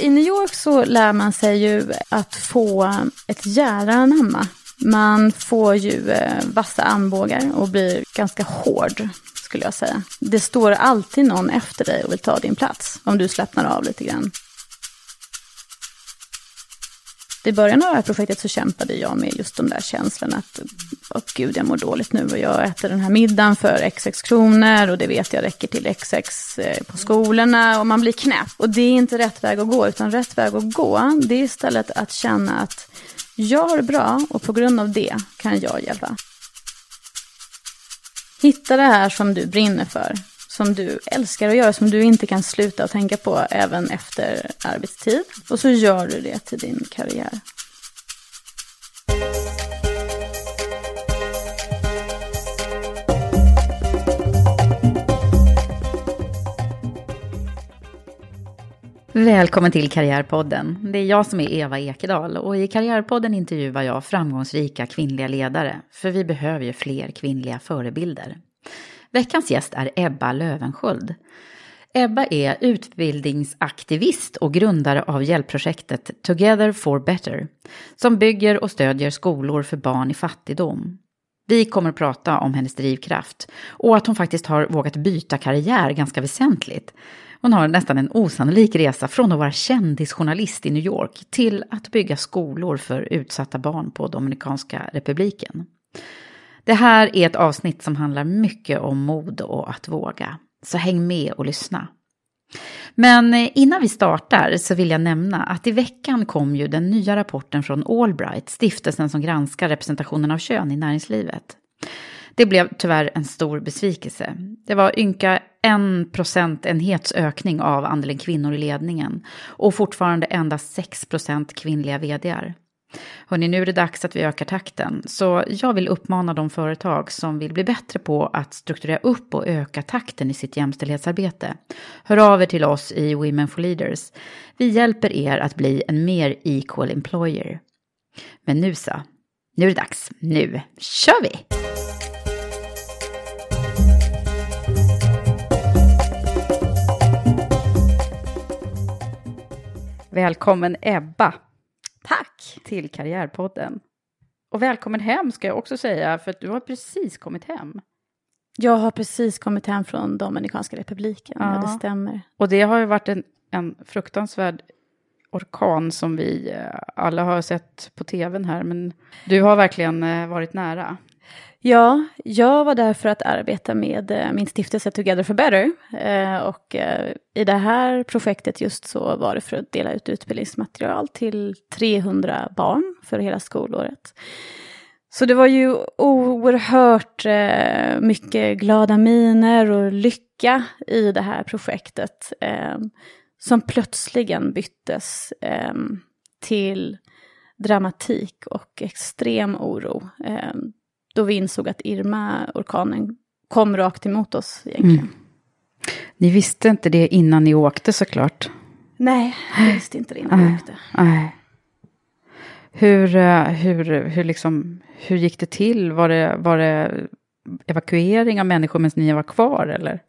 I New York så lär man sig ju att få ett gära anamma. Man får ju eh, vassa armbågar och blir ganska hård, skulle jag säga. Det står alltid någon efter dig och vill ta din plats, om du slappnar av lite grann. I början av det här projektet så kämpade jag med just de där känslorna att oh, gud, jag mår dåligt nu och jag äter den här middagen för XX kronor och det vet jag räcker till XX eh, på skolorna och man blir knäpp. Och det är inte rätt väg att gå, utan rätt väg att gå, det är istället att känna att jag har det bra och på grund av det kan jag hjälpa. Hitta det här som du brinner för, som du älskar att göra, som du inte kan sluta att tänka på även efter arbetstid. Och så gör du det till din karriär. Välkommen till Karriärpodden. Det är jag som är Eva Ekedal och i Karriärpodden intervjuar jag framgångsrika kvinnliga ledare, för vi behöver ju fler kvinnliga förebilder. Veckans gäst är Ebba Lövenskiöld. Ebba är utbildningsaktivist och grundare av hjälpprojektet Together for Better, som bygger och stödjer skolor för barn i fattigdom. Vi kommer att prata om hennes drivkraft och att hon faktiskt har vågat byta karriär ganska väsentligt. Hon har nästan en osannolik resa från att vara kändisjournalist i New York till att bygga skolor för utsatta barn på Dominikanska republiken. Det här är ett avsnitt som handlar mycket om mod och att våga. Så häng med och lyssna. Men eh, innan vi startar så vill jag nämna att i veckan kom ju den nya rapporten från Allbright, stiftelsen som granskar representationen av kön i näringslivet. Det blev tyvärr en stor besvikelse. Det var ynka en procentenhets ökning av andelen kvinnor i ledningen och fortfarande endast 6 procent kvinnliga vdar. Hörrni, nu är det dags att vi ökar takten. Så jag vill uppmana de företag som vill bli bättre på att strukturera upp och öka takten i sitt jämställdhetsarbete. Hör av er till oss i Women for Leaders. Vi hjälper er att bli en mer equal employer. Men nu så, nu är det dags. Nu kör vi! Välkommen Ebba. Tack! Till Karriärpodden. Och välkommen hem ska jag också säga, för att du har precis kommit hem. Jag har precis kommit hem från Dominikanska republiken, ja, ja det stämmer. Och det har ju varit en, en fruktansvärd orkan som vi eh, alla har sett på tvn här, men du har verkligen eh, varit nära. Ja, jag var där för att arbeta med eh, min stiftelse Together for Better. Eh, och eh, i det här projektet just så var det för att dela ut utbildningsmaterial till 300 barn för hela skolåret. Så det var ju oerhört mycket glada miner och lycka i det här projektet. Som plötsligen byttes till dramatik och extrem oro då vi insåg att Irma, orkanen, kom rakt emot oss egentligen. Mm. Ni visste inte det innan ni åkte såklart? Nej, jag visste inte det innan jag åkte. Nej. Hur, eh, hur, hur, liksom, hur gick det till? Var det, var det evakuering av människor medan ni var kvar eller?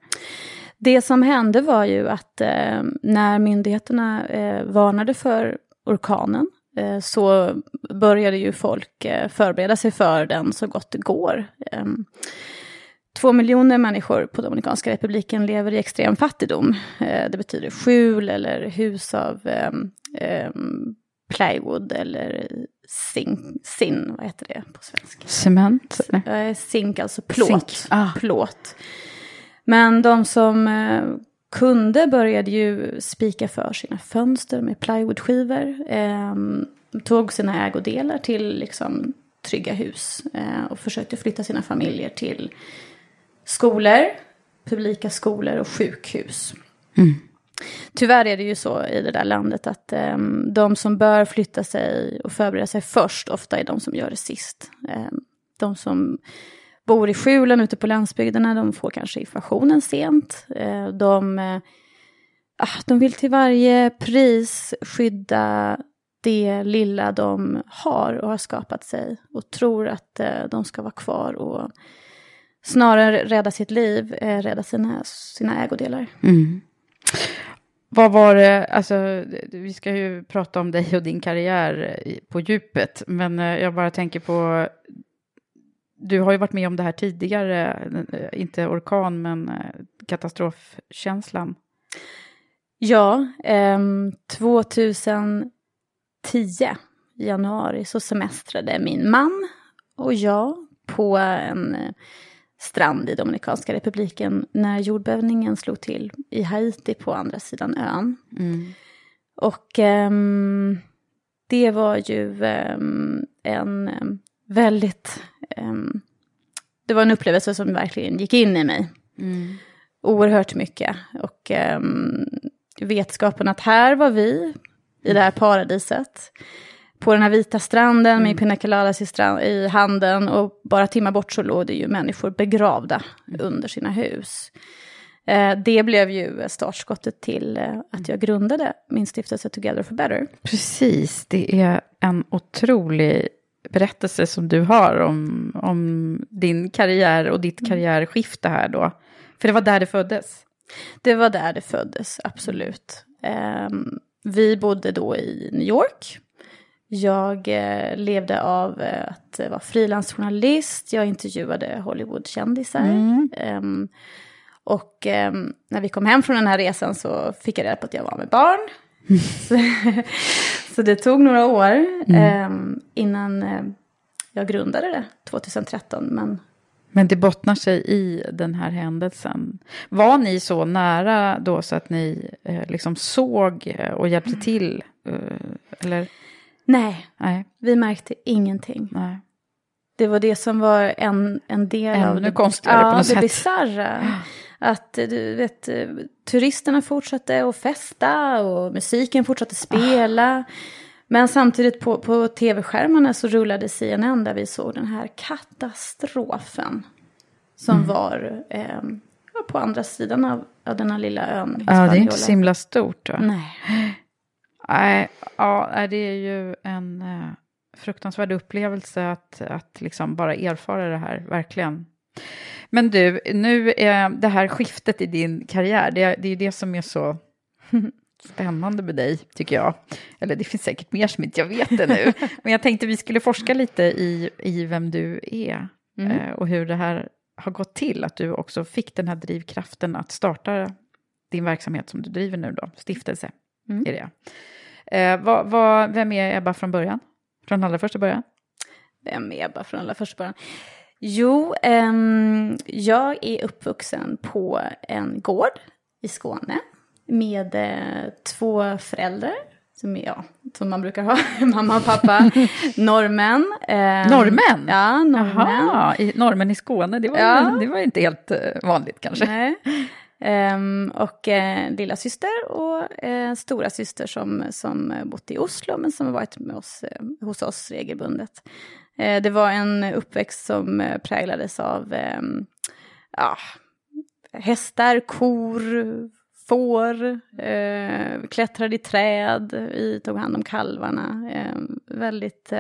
Det som hände var ju att eh, när myndigheterna eh, varnade för orkanen så började ju folk eh, förbereda sig för den så gott det går. Ehm, två miljoner människor på Dominikanska republiken lever i extrem fattigdom. Eh, det betyder skjul eller hus av ehm, ehm, plywood eller zink, zinn, vad heter det på svenska? Cement? Eh, Zink, alltså plåt. Zink, ah. plåt. Men de som eh, kunde började ju spika för sina fönster med plywoodskivor. Eh, tog sina ägodelar till liksom, trygga hus eh, och försökte flytta sina familjer till skolor, publika skolor och sjukhus. Mm. Tyvärr är det ju så i det där landet att um, de som bör flytta sig och förbereda sig först ofta är de som gör det sist. Um, de som bor i skjulen ute på landsbygderna, de får kanske informationen sent. Eh, de, eh, ah, de vill till varje pris skydda det lilla de har och har skapat sig och tror att eh, de ska vara kvar och snarare rädda sitt liv, rädda sina, sina ägodelar. Mm. Vad var det, alltså vi ska ju prata om dig och din karriär på djupet, men jag bara tänker på, du har ju varit med om det här tidigare, inte orkan men katastrofkänslan. Ja, eh, 2010 i januari så semestrade min man och jag på en strand i Dominikanska republiken när jordbävningen slog till i Haiti på andra sidan ön. Mm. Och um, det var ju um, en um, det var en upplevelse som verkligen gick in i mig. Mm. Oerhört mycket. Och vetskapen att här var vi, i det här paradiset på den här vita stranden mm. med pina coladas i, strand, i handen och bara timmar bort så låg det ju människor begravda mm. under sina hus. Eh, det blev ju startskottet till eh, att jag grundade min stiftelse Together for Better. Precis, det är en otrolig berättelse som du har om, om din karriär och ditt mm. karriärskifte här då. För det var där det föddes. Det var där det föddes, absolut. Eh, vi bodde då i New York jag eh, levde av eh, att vara frilansjournalist, jag intervjuade Hollywoodkändisar. Mm. Um, och um, när vi kom hem från den här resan så fick jag reda på att jag var med barn. Så, så, det tog några år mm. um, innan uh, jag grundade det 2013. Men... men det bottnar sig i den här händelsen. Var ni så nära då så att ni eh, liksom såg eh, och hjälpte till? Eh, eller? Nej, Nej. vi märkte ingenting. Nej. Det var det som var en, en del Ännu av det, konstigare ja, på något det sätt. bisarra. Att du vet, turisterna fortsatte att festa och musiken fortsatte spela. Men samtidigt på, på tv-skärmarna så rullade CNN där vi såg den här katastrofen. Som Mm. var eh, på andra sidan av, av den här lilla ön. Ja, det är inte så himla stort. Då. Nej. Nej, ja, det är ju en eh, fruktansvärd upplevelse att, att liksom bara erfara det här, verkligen. Men du, nu är det här skiftet i din karriär, det, det är ju det som är så spännande med dig, tycker jag. Eller det finns säkert mer som inte jag vet det nu. Men jag tänkte vi skulle forska lite i, i vem du är Mm. eh, och hur det här har gått till, att du också fick den här drivkraften att starta din verksamhet som du driver nu då, stiftelse. Mm. Är det. Eh, vad, vad, vem är Ebba från början? Från allra första början? Vem är Ebba från allra första början? Jo, ehm, jag är uppvuxen på en gård i Skåne med eh, två föräldrar. Som, är, ja, som man brukar ha, mamma och pappa. norrmän. ehm, Norrmän? Ja, norrmän. Jaha, i, norrmän i Skåne, det var, Ja. det var inte helt eh, vanligt kanske. Nej. Um, och eh, lilla syster och eh, stora syster som, som bott i Oslo men som har varit med oss, eh, hos oss regelbundet. Eh, det var en uppväxt som eh, präglades av ehm, ja, hästar, kor, får, eh, klättrade i träd, vi tog hand om kalvarna. Ehm, väldigt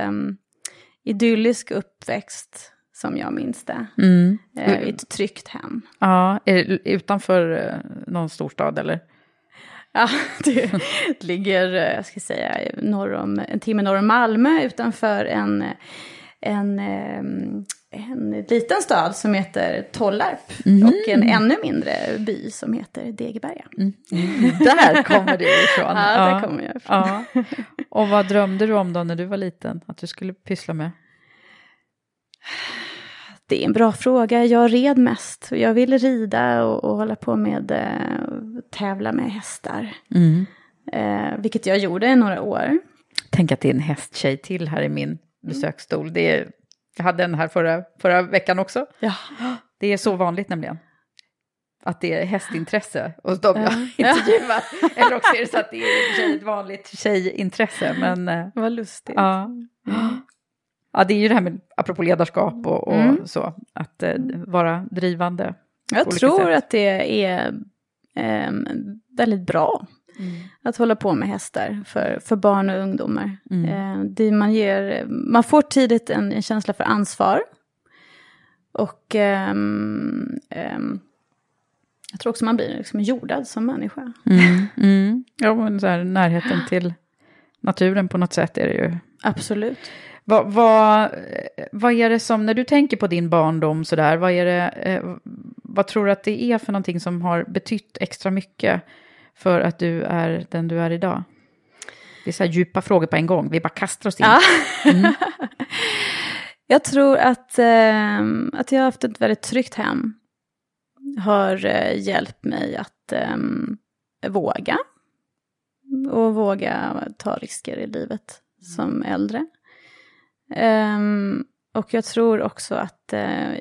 idyllisk uppväxt som jag minns det. Mm. Eh, I ett tryggt hem. Ja, utanför eh, någon storstad eller? Ja, det ligger, eh, jag ska säga, norr om, en timme norr om Malmö utanför en, en, en liten stad som heter Tollarp. Mhm. Och en ännu mindre by som heter Degeberga. Där kommer det ifrån. Ja, där kommer jag ifrån. Ja. Och vad drömde du om då när du var liten? Att du skulle pyssla med? Det är en bra fråga. Jag red mest. Jag ville rida och, och hålla på med eh, tävla med hästar. Mm. Eh, vilket jag gjorde i några år. Tänk att det är en hästtjej till här i min besöksstol. Det är, jag hade en här förra, förra veckan också. Ja. Det är så vanligt nämligen. Att det är hästintresse hos dem jag Ja. intervjuar. Eller också är det så att det är ett vanligt tjejintresse. Men eh, Vad lustigt. ja. Ja, det är ju det här med, apropå ledarskap och, och Mm. så, att eh, vara drivande. Jag tror sätt. att det är ehm, väldigt bra att hålla på med hästar för, för barn och ungdomar. Mm. Eh, man, ger, man får tidigt en, en känsla för ansvar. Och ehm, ehm, jag tror också man blir liksom jordad som människa. Mm. Mm. Ja, men så här, närheten till naturen på något sätt är det ju. Absolut. Vad, vad, vad är det som, när du tänker på din barndom sådär, vad är det, eh, vad tror du att det är för någonting som har betytt extra mycket för att du är den du är idag? Det är så här djupa frågor på en gång, vi bara kastar oss in. Ja. jag tror att, ehm, att jag har haft ett väldigt tryggt hem. Har eh, hjälpt mig att ehm, våga. Och våga ta risker i livet som äldre. Ehm, och jag tror också att eh,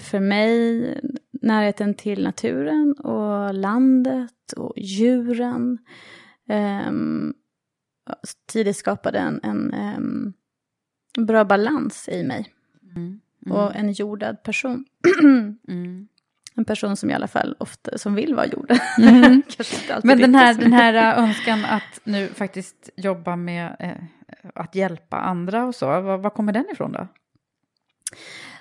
för mig, närheten till naturen och landet och djuren um, tidigt skapade en, en em, bra balans i mig. Mm. Och en jordad person. Mm. En person som i alla fall ofta som vill vara jordad. Mm. Men den här, den här äh, önskan att nu faktiskt jobba med eh, att hjälpa andra och så, var, var kommer den ifrån då?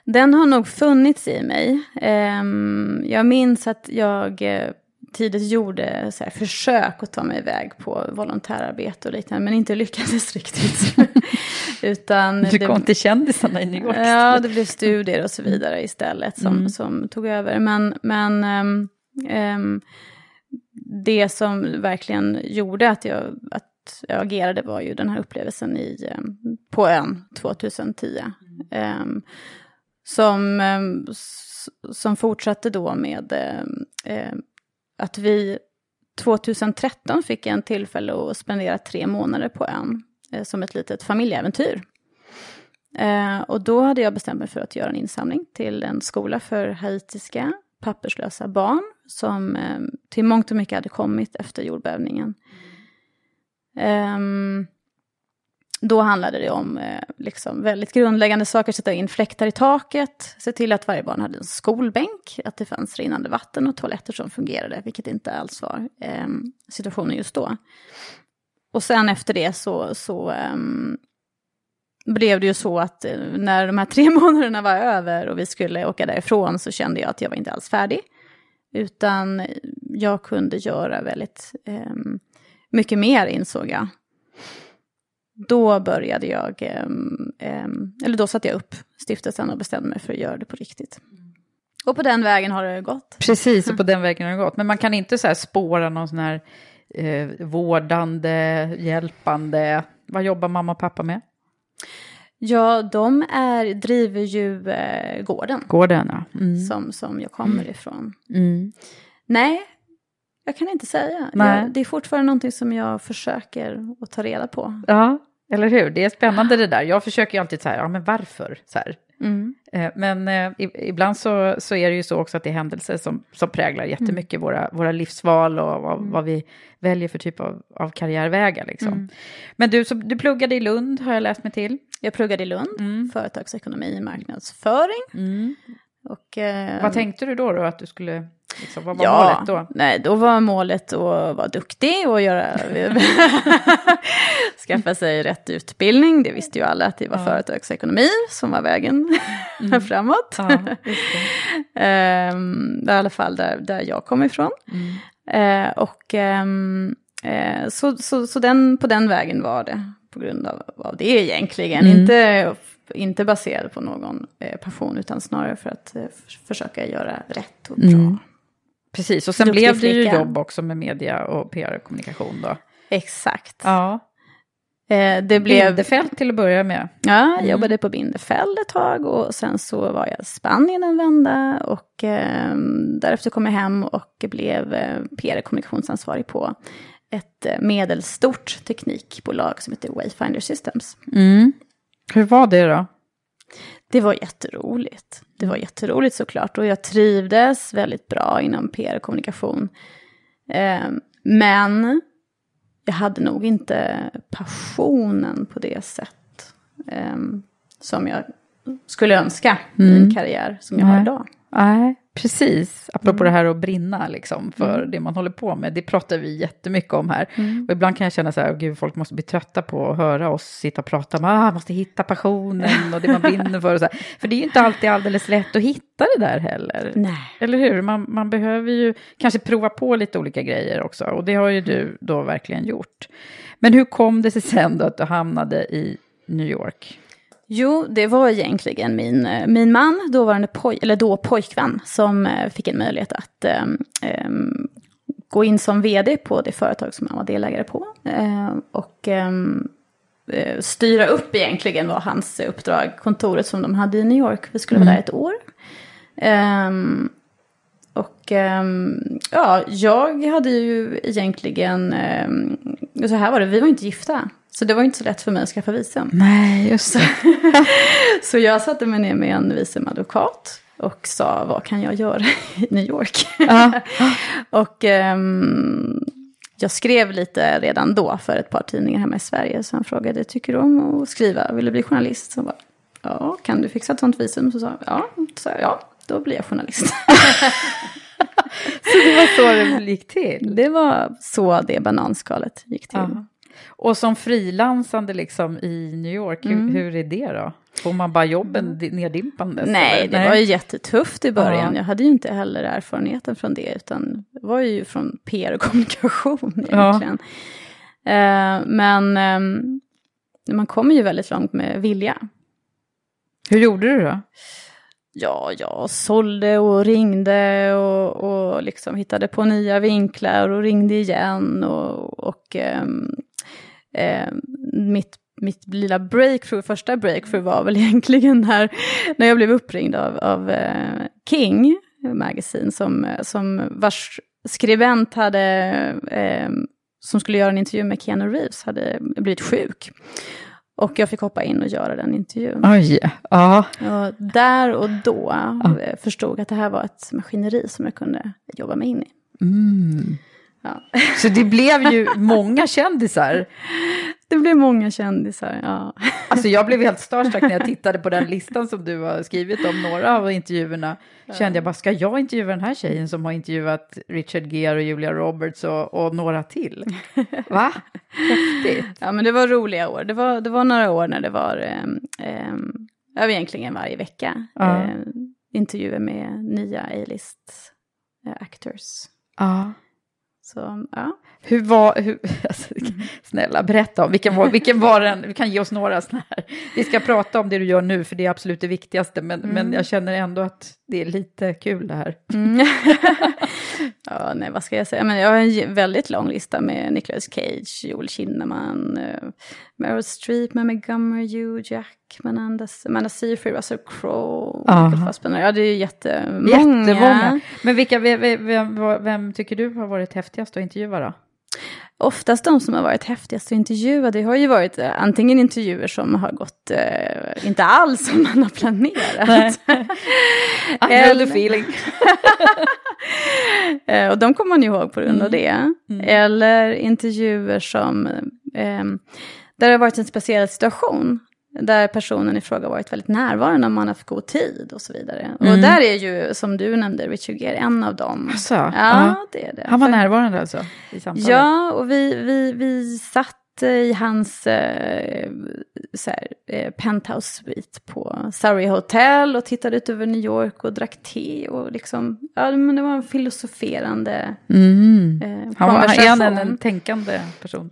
Den har nog funnits i mig. Ehm, jag minns att jag eh, tidigt gjorde så här, försök att ta mig iväg på volontärarbete och liknande, men inte lyckades riktigt. Utan Du det- kom till kändisarna i New York. Ja, det blev studier och så vidare istället som, Mm. som tog över. Men, men ehm, ehm, det som verkligen gjorde att jag, att jag agerade var ju den här upplevelsen i, ehm, på ön 2010. Ehm, som, ehm, som fortsatte då med ehm, att vi 2013 fick en tillfälle att spendera tre månader på ön eh, som ett litet familjeäventyr. Och då hade jag bestämt mig för att göra en insamling till en skola för haitiska papperslösa barn som eh, till mångt och mycket hade kommit efter jordbävningen. Um, då handlade det om eh, liksom väldigt grundläggande saker, sätta in fläktar i taket, se till att varje barn hade en skolbänk, att det fanns rinnande vatten och toaletter som fungerade, vilket inte alls var eh, situationen just då. Och sen efter det så, så ehm, blev det ju så att eh, när de här tre månaderna var över och vi skulle åka därifrån så kände jag att jag var inte alls färdig. Utan jag kunde göra väldigt ehm, mycket mer insåg jag. Då började jag, ehm, ehm, eller då satte jag upp stiftelsen och bestämde mig för att göra det på riktigt. Och på den vägen har det gått. Precis, och på den vägen har det gått. Men man kan inte så här spåra någon sån här eh, vårdande, hjälpande. Vad jobbar mamma och pappa med? Ja, de är, driver ju eh, gården Gården, ja. Mm. som, som jag kommer ifrån. Mm. Nej, jag kan inte säga. Jag, det är fortfarande någonting som jag försöker att ta reda på. Ja, eller hur? Det är spännande det där. Jag försöker ju alltid så här, ja men varför? Så här. Mm. Eh, Men eh, ibland så, så är det ju så också att det är händelser som, som präglar jättemycket våra, våra livsval och vad, vad vi väljer för typ av, av karriärvägar. Liksom. Men du, så, du pluggade i Lund har jag läst mig till. Jag pluggade i Lund, Mm. företagsekonomi och marknadsföring. Mm. Och, eh, Vad tänkte du då, då att du skulle, liksom, vad var ja, målet då? Nej, då var målet att vara duktig och göra, skaffa sig rätt utbildning. Det visste ju alla att det var Ja. företagsekonomi som var vägen framåt. Ja, Ehm, i alla fall där, där jag kom ifrån. Mm. Eh, och ehm, eh, så, så, så den, på den vägen var det på grund av, av det egentligen. Mm. Inte, inte baserad på någon eh, passion utan snarare för att eh, försöka göra rätt och bra. Mm. Precis, och sen Duktig blev det ju flicka. jobb också med media och PR-kommunikation då. Exakt. Ja, Eh, det blev... Bildefält till att börja med. Ja, jag jobbade på Bindefeld ett tag och sen så var jag i Spanien en vända och eh, därefter kom jag hem och blev eh, PR och kommunikationsansvarig på ett medelstort teknikbolag som heter Wayfinder Systems. Mm. Hur var det då? Det var jätteroligt. Det var jätteroligt såklart och jag trivdes väldigt bra inom PR och kommunikation. Eh, men jag hade nog inte passionen på det sätt eh, som jag skulle önska i en Mm. karriär som jag har Nej. idag. Nej, precis. Apropå Mm. det här att brinna liksom för det man håller på med. Det pratar vi jättemycket om här. Mm. Och ibland kan jag känna så här, gud, folk måste bli trötta på att höra oss sitta och prata om, ah, måste hitta passionen och det man brinner för och så här. För det är ju inte alltid alldeles lätt att hitta det där heller. Nej. Eller hur? Man, man behöver ju kanske prova på lite olika grejer också. Och det har ju du då verkligen gjort. Men hur kom det sig sen då att du hamnade i New York? Jo, det var egentligen min, eh, min man, dåvarande poj, eller då pojkvän, som eh, fick en möjlighet att ehm, gå in som vd på det företag som han var delägare på. Eh, och eh, styra upp egentligen var hans uppdrag, kontoret som de hade i New York. Vi skulle vara där ett år. Och ja, jag hade ju egentligen, um, så här var det, vi var inte gifta. Så det var inte så lätt för mig att skaffa visum. Nej, just det. Så jag satte mig ner med en visumadvokat och sa vad kan jag göra i New York? och ehm, jag skrev lite redan då för ett par tidningar hemma i Sverige. Så han frågade, tycker du om att skriva? Vill du bli journalist? Så jag bara, ja, kan du fixa ett sånt visum? Så sa ja, så ja, då blir jag journalist. Så det var så det gick till? det var så det bananskalet gick till. Ja. Och som frilansande liksom i New York, hur, hur är det då? Får man bara jobben di- neddimpandes? Nej, eller? det var ju jättetufft i början. Ja. Jag hade ju inte heller erfarenheten från det, utan det var ju från PR och kommunikation Ja. egentligen. Eh, men ehm, man kommer ju väldigt långt med vilja. Hur gjorde du då? Ja, jag sålde och ringde och, och liksom hittade på nya vinklar och ringde igen. Och, och ehm, ehm, mitt, mitt lilla breakthrough, första breakthrough var väl egentligen när, när jag blev uppringd av, av eh, King Magazine, som, som vars skribent hade, ehm, som skulle göra en intervju med Keanu Reeves, hade blivit sjuk. Och jag fick hoppa in och göra den intervjun. Oj, ja. Och där och då eh, förstod jag att det här var ett maskineri som jag kunde jobba mig in i. Mm. Ja. Så det blev ju många kändisar. Det blev många kändisar, ja. Alltså jag blev helt starstruck när jag tittade på den listan som du har skrivit om några av intervjuerna. Kände jag bara, ska jag intervjua den här tjejen som har intervjuat Richard Gere och Julia Roberts och, och några till? Va? Häftigt. Ja, men det var roliga år. Det var, det var några år när det var eh, eh, egentligen varje vecka. Ja. Eh, intervjuer med nya A-list eh, actors. Ja. Så, ja. Hur var, hur, alltså, snälla berätta om, vilken var, vilken var den, vi kan ge oss några sådana här. Vi ska prata om det du gör nu, för det är absolut det viktigaste, men, men jag känner ändå att det är lite kul det här. Mm. ja, nej, vad ska jag säga? Men jag har en väldigt lång lista med Nicolas Cage, Joel Kinnaman, uh, Meryl Streep, Mamma Gummer, Hugh Jackman, Amanda, Amanda Seyfried, Russell Crowe. Ja, det är ju jättemånga. Jättemånga. Men vilka, vem, vem, vem, vem tycker du har varit häftigast att intervjua då? Oftast de som har varit häftigast att intervjua, det har ju varit eh, antingen intervjuer som har gått eh, inte alls som man har planerat. I the feeling. Eh, och de kommer man ju ihåg på grund av det. Mm. Eller intervjuer som, eh, där det har varit en speciell situation. Där personen i fråga varit väldigt närvarande om man har haft god tid och så vidare. Och Mm. där är ju, som du nämnde, Richard Gere en av dem. Alltså, ja, ja. det är det. Han var närvarande alltså i samtalet? Ja, och vi, vi, vi satt eh, i hans eh, så här, eh, penthouse suite på Surrey Hotel och tittade ut över New York och drack te och liksom, ja men det var en filosoferande Mm. eh, Han var, är han en, en tänkande person?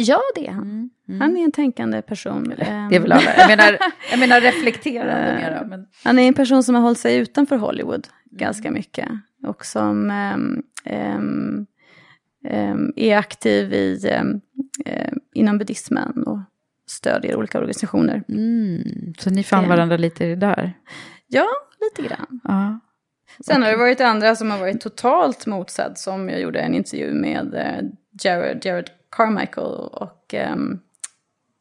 Ja, det är han. Han är en tänkande person. Det är Ehm, väl alla. Jag menar, jag menar reflekterande mera. Men... Han är en person som har hållit sig utanför Hollywood ganska mycket. Och som ehm, ehm, ehm, är aktiv i, ehm, eh, inom buddhismen och stödjer olika organisationer. Mm. Så ni fann varandra lite där? Ja, lite grann. Ja. Sen har det varit andra som har varit totalt motsedd. Som jag gjorde en intervju med eh, Jared, Jared Carmichael och ehm,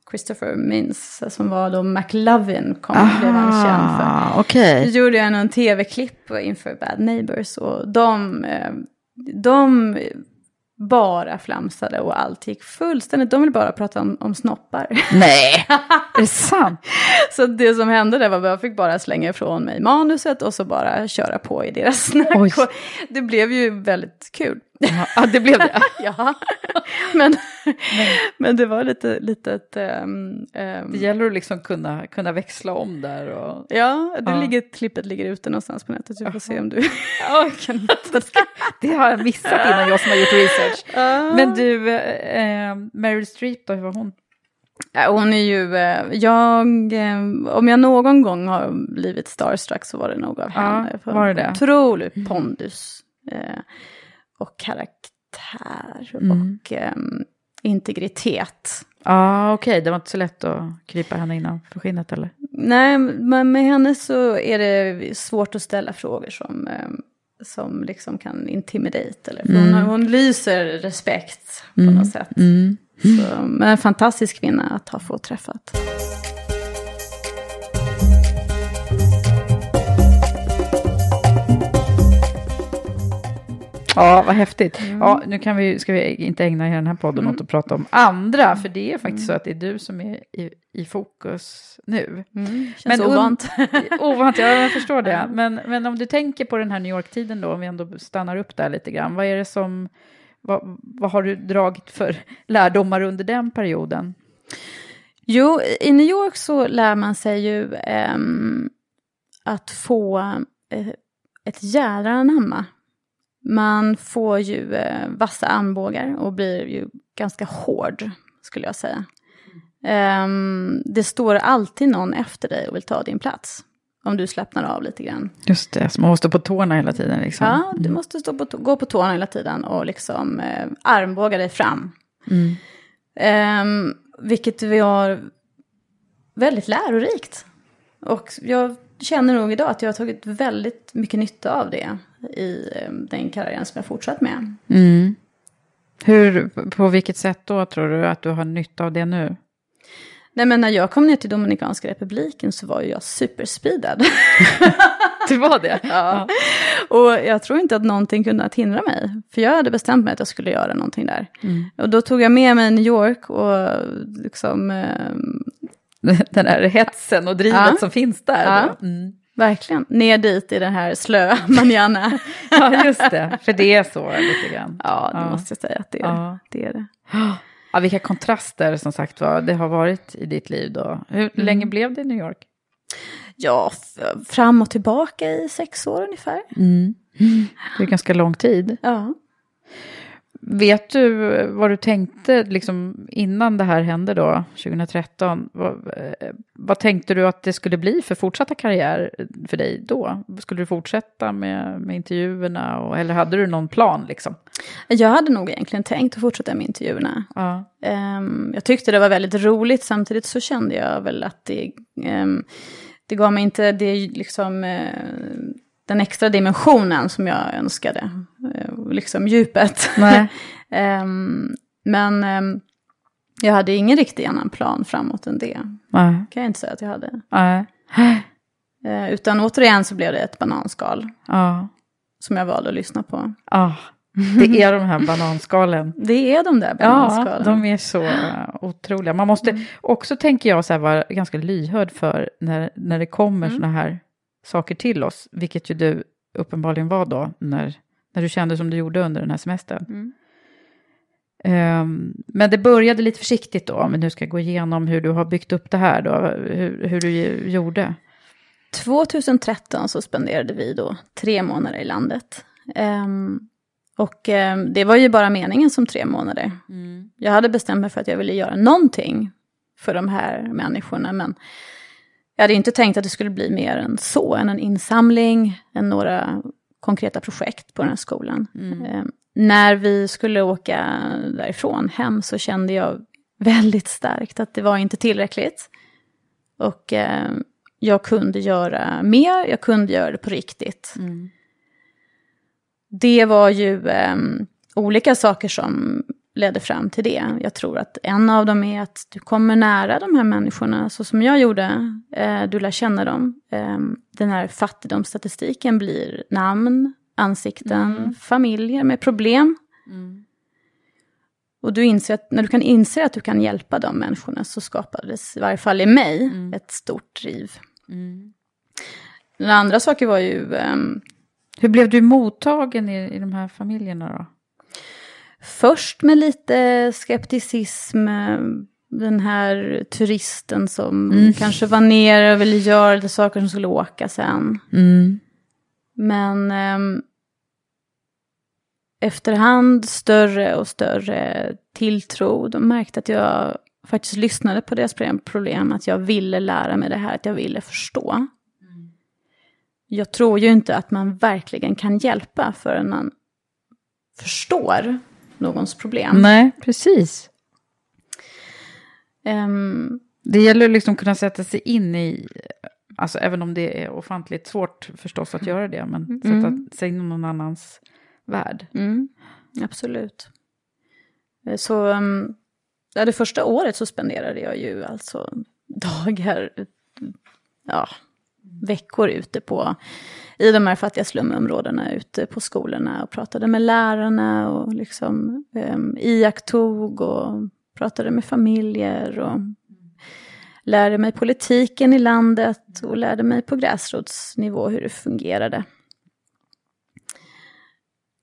Christopher Mintz. Som var då McLovin, kom, blev han känd för. Okej. Så gjorde jag någon tv-klipp inför Bad Neighbors och de, eh, de bara flamsade och allt gick fullständigt. De ville bara prata om, om snoppar. Nej, är det sant? Så det som hände där var att jag fick bara slänga ifrån mig manuset och så bara köra på i deras snack. Det blev ju väldigt kul. Ja, det blev det. ja, men, men det var lite litet... ehm, ehm, Det gäller att liksom kunna, kunna växla om där. Och... Ja, det Ja. Ligger, klippet ligger ute någonstans på nätet. Du får se om du kan Det har jag missat innan jag som har gjort research. Men du, eh, Meryl Streep då, hur var hon? Ja, hon är ju, eh, jag, eh, om jag någon gång har blivit starstruck så var det nog av Ja, henne. För var det det? Otrolig pondus eh, och karaktär Mm. och eh, integritet. Ja, ah, okej, det var inte så lätt att krypa henne innanför skinnet eller? Nej, men med henne så är det svårt att ställa frågor som, eh, som liksom kan intimidate. Eller, för hon, hon lyser respekt på något sätt. Så, men en fantastisk kvinna att ha fått träffat. Ja, vad häftigt. Ja, nu kan vi, ska vi inte ägna hela den här podden åt att prata om andra, för det är faktiskt så att det är du som är i, i fokus nu. Känns Men ovant. Ovant, ja jag förstår det. Men, men om du tänker på den här New York-tiden då, om vi ändå stannar upp där lite grann, vad är det som, vad, vad har du dragit för lärdomar under den perioden? Jo, i New York så lär man sig ju ehm, att få eh, ett jädra anamma. Man får ju eh, vassa armbågar och blir ju ganska hård, skulle jag säga. Ehm, det står alltid någon efter dig och vill ta din plats. Om du slappnar av lite grann. Just det, som man måste på tårna hela tiden liksom. Ja, du måste stå på gå på tårna hela tiden och liksom eh, armbåga dig fram. Mm. Ehm, vilket vi har väldigt lärorikt. Och jag känner nog idag att jag har tagit väldigt mycket nytta av det i eh, den karriären som jag fortsatt med. Mm. Hur, på vilket sätt då tror du att du har nytta av det nu? Nej men när jag kom ner till Dominikanska republiken så var ju jag superspeedad. Det var det? ja. Och jag tror inte att någonting kunde att hindra mig. För jag hade bestämt mig att jag skulle göra någonting där. Och då tog jag med mig New York och liksom... ehm, Den här hetsen och drivet Ja. som finns där. Ja. Mm. Verkligen, ner dit i den här slöa manjana. Ja, just det. För det är så lite grann. ja, det Ja. måste jag säga att det är. Ja. Det, är det. Ja, vilka kontraster som sagt var det har varit i ditt liv då. Hur länge blev det i New York? Ja, fram och tillbaka i sex år ungefär. Det är ganska lång tid. Ja. Vet du vad du tänkte liksom, innan det här hände då, 2013? Vad, eh, vad tänkte du att det skulle bli för fortsatta karriär för dig då? Skulle du fortsätta med, med intervjuerna och, eller hade du någon plan liksom? Jag hade nog egentligen tänkt att fortsätta med intervjuerna. Ja. Ehm, jag tyckte det var väldigt roligt, samtidigt så kände jag väl att det, ehm, det gav mig inte det, liksom, eh, den extra dimensionen som jag önskade. Eh, liksom djupet. Ehm, men ehm, jag hade ingen riktig annan plan framåt än det. Nej. kan jag inte säga att jag hade. Eh, utan återigen så blev det ett bananskal Ja. som jag valde att lyssna på. Ja. Det är de här bananskalen. Det är de där bananskalen. Ja, de är så otroliga. Man måste mm. också, tänker jag, så här, vara ganska lyhörd för när, när det kommer mm. sådana här saker till oss, vilket ju du uppenbarligen var då, när, när du kände som du gjorde under den här semestern. Mm. Um, men det började lite försiktigt då, om vi nu ska gå igenom hur du har byggt upp det här då, hur, hur du gjorde. 2013 så spenderade vi då tre månader i landet. Um, och um, det var ju bara meningen som tre månader. Mm. Jag hade bestämt mig för att jag ville göra någonting för de här människorna, men jag hade inte tänkt att det skulle bli mer än så, än en insamling, än några konkreta projekt på den här skolan. Mm. Um, när vi skulle åka därifrån hem så kände jag väldigt starkt att det var inte tillräckligt. Och eh, jag kunde göra mer, jag kunde göra det på riktigt. Mm. Det var ju eh, olika saker som ledde fram till det. Jag tror att en av dem är att du kommer nära de här människorna så som jag gjorde. Eh, du lär känna dem. Eh, den här fattigdomsstatistiken blir namn, ansikten, mm. familjer med problem. Mm. Och du inser att, när du kan inse att du kan hjälpa de människorna så skapades, i varje fall i mig, mm. ett stort driv. Mm. Den andra saken var ju... Um, Hur blev du mottagen i, i de här familjerna då? Först med lite skepticism, den här turisten som mm. kanske var nere och ville göra lite saker som skulle åka sen. Mm. Men um, efterhand större och större tilltro. De märkte att jag faktiskt lyssnade på deras problem, att jag ville lära mig det här, att jag ville förstå. Jag tror ju inte att man verkligen kan hjälpa förrän man förstår någons problem. Nej, precis. Um, det gäller liksom kunna sätta sig in i, alltså även om det är ofantligt svårt förstås att göra det, men mm. sätta sig in i någon annans värld. Mm, absolut. Eh, så um, ja, det första året så spenderade jag ju alltså dagar, ja, veckor ute på, i de här fattiga slumområdena, ute på skolorna och pratade med lärarna och liksom um, iakttog och pratade med familjer och lärde mig politiken i landet och lärde mig på gräsrotsnivå hur det fungerade.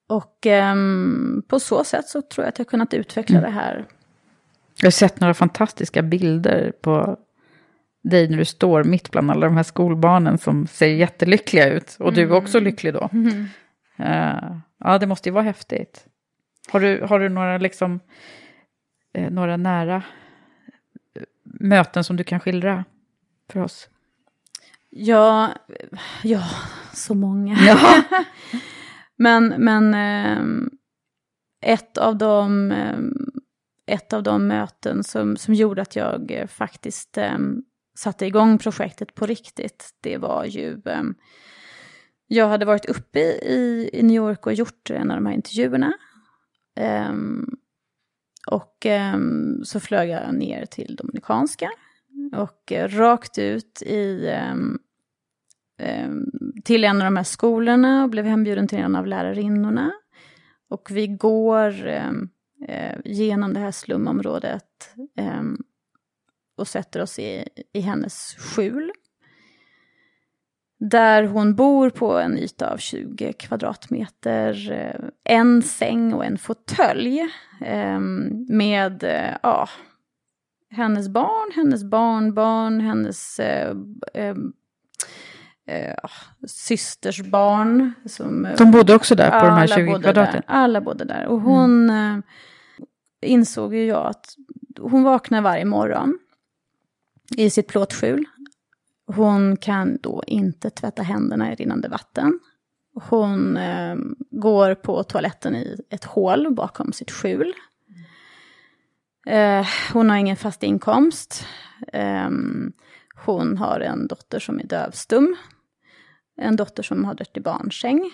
Och um, på så sätt så tror jag att jag kunnat utveckla mm. det här. Jag har sett några fantastiska bilder på dig när du står mitt bland alla de här skolbarnen som ser jättelyckliga ut. Och du är också mm. lycklig då. Mm. Uh, ja, det måste ju vara häftigt. Har du, har du några, liksom, eh, några nära eh, möten som du kan skildra för oss? Ja, ja så många. Ja. Men, men eh, ett, av de, eh, ett av de möten som, som gjorde att jag faktiskt eh, satte igång projektet på riktigt, det var ju... Ehm, jag hade varit uppe i, i New York och gjort en av de här intervjuerna. Ehm, och ehm, så flög jag ner till Dominikanska och eh, rakt ut i eh, till en av de här skolorna och blev hembjuden till en av lärarinnorna. Och vi går eh, genom det här slumområdet eh, och sätter oss i, i hennes skjul. Där hon bor på en yta av 20 kvadratmeter. Eh, en säng och en fåtölj. Eh, med, ja, hennes barn, hennes barnbarn, hennes eh, systers barn. Som, de bodde också där på de här 20 kvadraten? alla bodde där. Och hon mm. eh, insåg ju jag att hon vaknar varje morgon i sitt plåtskjul. Hon kan då inte tvätta händerna i rinnande vatten. Hon eh, går på toaletten i ett hål bakom sitt skjul. Eh, hon har ingen fast inkomst. Eh, hon har en dotter som är dövstum en dotter som har dött i barnsäng.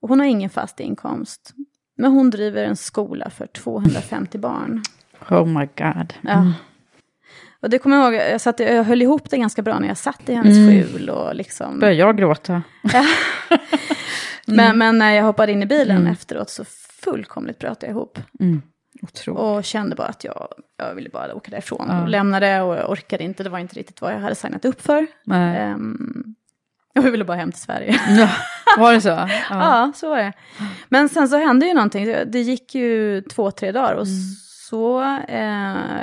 Och hon har ingen fast inkomst. Men hon driver en skola för 250 barn. Oh my god. Ja. Och det kommer jag ihåg, jag, satt, jag höll ihop det ganska bra när jag satt i hennes Mm. skjul och liksom... Börjar jag gråta? Men, men när jag hoppade in i bilen Mm. efteråt så fullkomligt bröt jag ihop. Mm. Otroligt. Och kände bara att jag, jag ville bara åka därifrån. Ja. Och lämnade och jag orkade inte, det var inte riktigt vad jag hade signat upp för. Ehm, jag ville bara hem till Sverige. Ja, var det så? Ja. Ja, så var det. Men sen så hände ju någonting. Det gick ju två, tre dagar och Mm. så... Eh,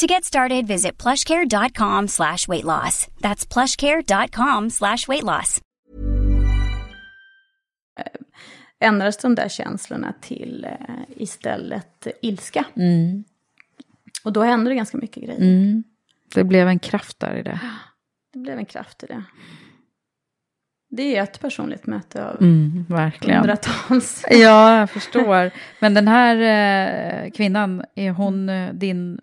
To get started, visit plushcare.com slash weight loss. That's plushcare.com slash weight loss. ändrades de där känslorna till eh, istället ilska. Mm. Och då hände det ganska mycket grejer. Mm. Det blev en kraft där i det. Det blev en kraft i det. Det är ett personligt möte av Mm, verkligen. hundratals. Ja, jag förstår. Men den här eh, kvinnan, är hon eh, din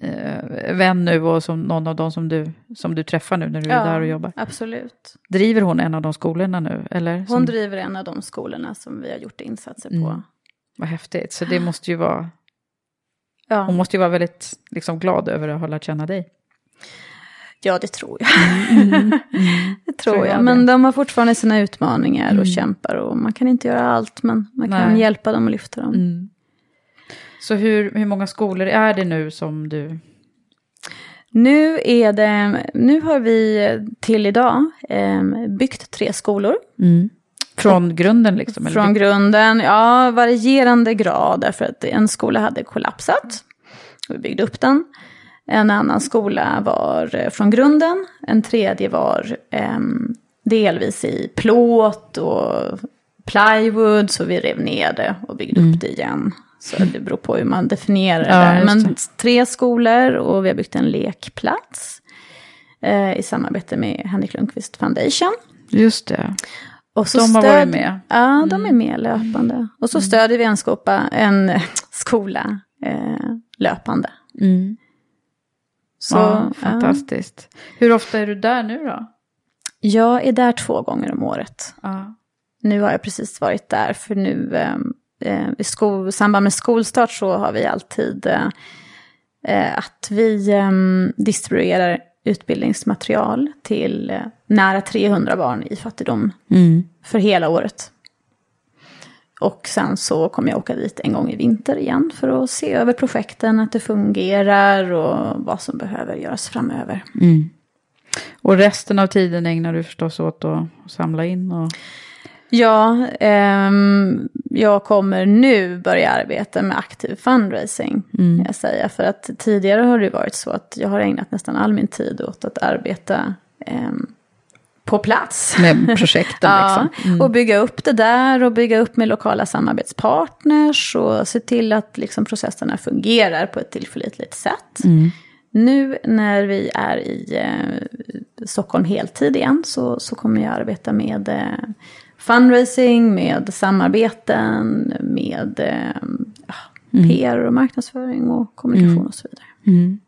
eh, vän nu och som någon av dem som du, som du träffar nu när du är där och jobbar? absolut. Driver hon en av de skolorna nu? Eller? Hon Som- driver en av de skolorna som vi har gjort insatser på. Mm. Vad häftigt. Så det måste ju vara... Ja. Hon måste ju vara väldigt liksom, glad över att ha lärt känna dig. Ja, det tror jag. Mm. det tror Tror jag. jag Men de har fortfarande sina utmaningar Mm. och kämpar. Och man kan inte göra allt, men man kan Nej. hjälpa dem och lyfta dem. Mm. Så hur, hur många skolor är det nu som du... Nu, är det, nu har vi till idag eh, byggt tre skolor. Från grunden liksom? eller? Från grunden, ja, varierande grad. Därför att en skola hade kollapsat. Vi byggde upp den. En annan skola var eh, från grunden. En tredje var em, delvis i plåt och plywood. Så vi rev ner det och byggde upp det igen. Så det beror på hur man definierar det Ja, där. Men tre skolor och vi har byggt en lekplats. Eh, I samarbete med Henrik Lundqvist Foundation. Just det. Och så De har stöd- varit med. Ja, de är med löpande. Och så stödjer vi en, skopa, en skola eh, löpande. Så, ja, ja. fantastiskt. Hur ofta är du där nu då? Jag är där två gånger om året. Ja. Nu har jag precis varit där, för nu eh, i sko- samband med skolstart så har vi alltid eh, eh, att vi eh, distribuerar utbildningsmaterial till eh, nära 300 barn i fattigdom för hela året. Och sen så kommer jag åka dit en gång i vinter igen för att se över projekten, att det fungerar och vad som behöver göras framöver. Och resten av tiden ägnar du förstås åt att samla in och... Ja, ehm, jag kommer nu börja arbeta med aktiv fundraising. Mm. Jag säger. För att tidigare har det varit så att jag har ägnat nästan all min tid åt att arbeta ehm, på plats. Med projekten ja, liksom. Mm. Och bygga upp det där och bygga upp med lokala samarbetspartners och se till att liksom, processerna fungerar på ett tillförlitligt sätt. Mm. Nu när vi är i eh, Stockholm heltid igen så, så kommer jag arbeta med eh, fundraising, med samarbeten, med eh, ja, Mm. PR och marknadsföring och kommunikation och så vidare. Mm.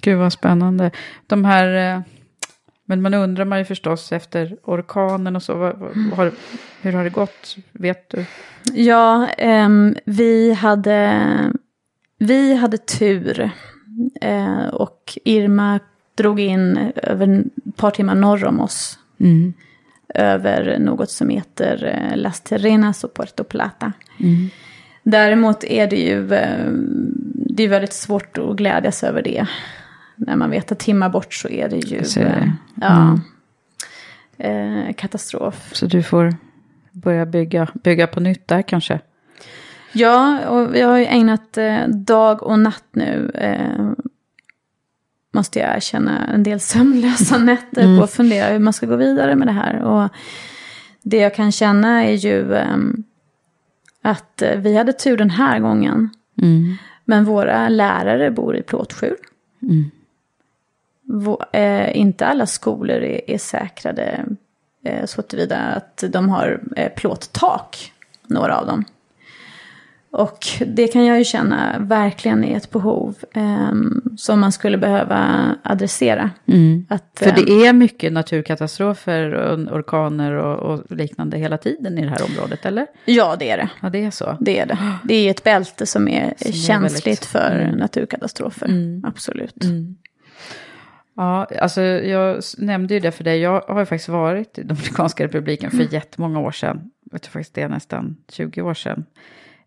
Gud vad spännande. De här, eh, men man undrar man ju förstås efter orkanen och så, vad, vad, har, hur har det gått? Vet du? Ja, ehm, vi, hade, vi hade tur. Eh, och Irma drog in över ett par timmar norr om oss. Mm. Över något som heter eh, Las Terrenas och Puerto Plata. Mm. Däremot är det ju eh, det är väldigt svårt att glädjas över det. När man vet att timmar bort så är det ju det. eh, ja, eh, katastrof. Så du får börja bygga, bygga på nytt där kanske? Ja, och jag har ju ägnat dag och natt nu. Måste jag erkänna en del sömnlösa nätter Mm. på att fundera hur man ska gå vidare med det här. Och det jag kan känna är ju ehm, att eh, vi hade tur den här gången. Mm. Men våra lärare bor i plåtskjul. Mm. Eh, inte alla skolor är, är säkrade eh, så tillvida att de har eh, plåttak, några av dem. Och det kan jag ju känna verkligen är ett behov ehm, som man skulle behöva adressera. Mm. Att, För ehm, det är mycket naturkatastrofer och orkaner och, och liknande hela tiden i det här området, eller? Ja, det är det. Ja, det är så. Det är det. Det är ett bälte som är Som är känsligt väldigt- för Mm. naturkatastrofer. Mm. Absolut. Mm. Ja, alltså jag nämnde ju det för dig. Jag har ju faktiskt varit i Dominikanska republiken för Mm. jättemånga år sedan. Jag tror faktiskt det är nästan 20 år sedan.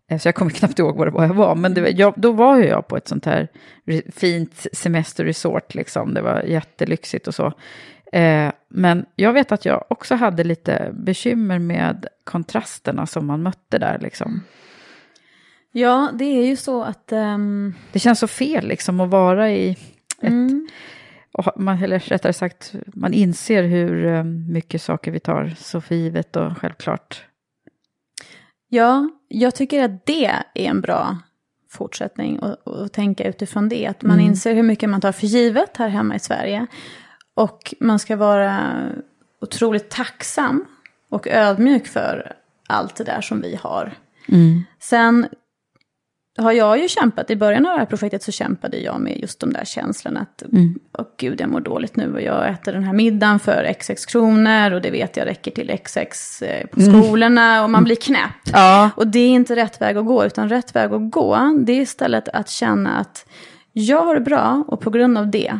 Eh, Så jag kommer knappt ihåg vad det var jag var. Men det, jag, då var ju jag på ett sånt här fint semesterresort. Liksom. Det var jättelyxigt och så. Eh, men jag vet att jag också hade lite bekymmer med kontrasterna som man mötte där. Liksom. Ja, det är ju så att... ehm, Det känns så fel liksom att vara i ett mm. Man, eller rättare sagt, man inser hur eh, mycket saker vi tar så för givet och självklart. Ja, jag tycker att det är en bra fortsättning och, och tänka utifrån det. Att man Mm. inser hur mycket man tar för givet här hemma i Sverige. Och man ska vara otroligt tacksam och ödmjuk för allt det där som vi har. Sen har jag ju kämpat, i början av det här projektet så kämpade jag med just de där känslorna att, Mm. åh gud jag mår dåligt nu och jag äter den här middagen för xx kronor och det vet jag räcker till xx eh, på Mm. skolorna och man blir knäpp. Ja. Och det är inte rätt väg att gå, utan rätt väg att gå, det är istället att känna att jag har det bra och på grund av det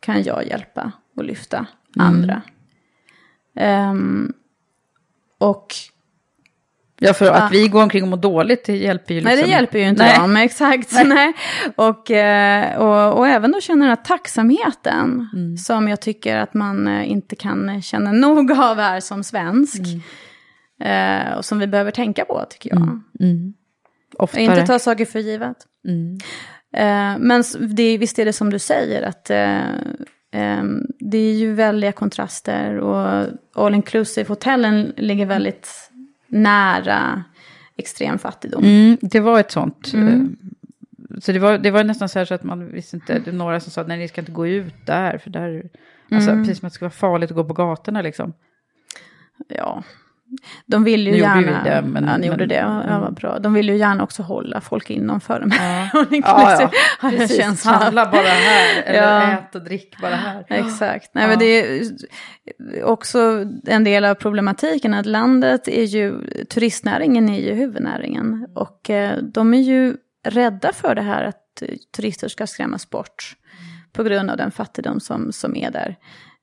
kan jag hjälpa och lyfta Mm. andra. Ehm, och Ja, för att vi går omkring och mår dåligt, det hjälper ju liksom. Nej, det hjälper ju inte Nej. dem, exakt. Nej. Och, eh, och, och även då känna den här tacksamheten Mm. som jag tycker att man eh, inte kan känna nog av här som svensk. Eh, och som vi behöver tänka på, tycker jag. Mm. Oftare. Inte ta saker för givet. Mm. Eh, men det, visst är det som du säger, att eh, eh, det är ju väldiga kontraster. Och all inclusive hotellen ligger väldigt nära extrem fattigdom. Mm, det var ett sånt. Mm. eh, Så det var, det var nästan så här så att man visste inte, det är några som sa nej ni ska inte gå ut där, för där, alltså Mm. precis som att det skulle vara farligt att gå på gatorna liksom. Ja, de vill ju Nu gjorde gärna... vi det, men- ja, ni gjorde men- det, ja, mm. vad bra. De vill ju gärna också hålla folk inomför dem. Ja. Ja, ja. Precis, handla bara här, eller Ja. ät och drick bara här. Exakt. Nej, Ja. men det är också en del av problematiken att landet är ju, turistnäringen är ju huvudnäringen. Och eh, de är ju rädda för det här att turister ska skrämmas bort på grund av den fattigdom som, som är där.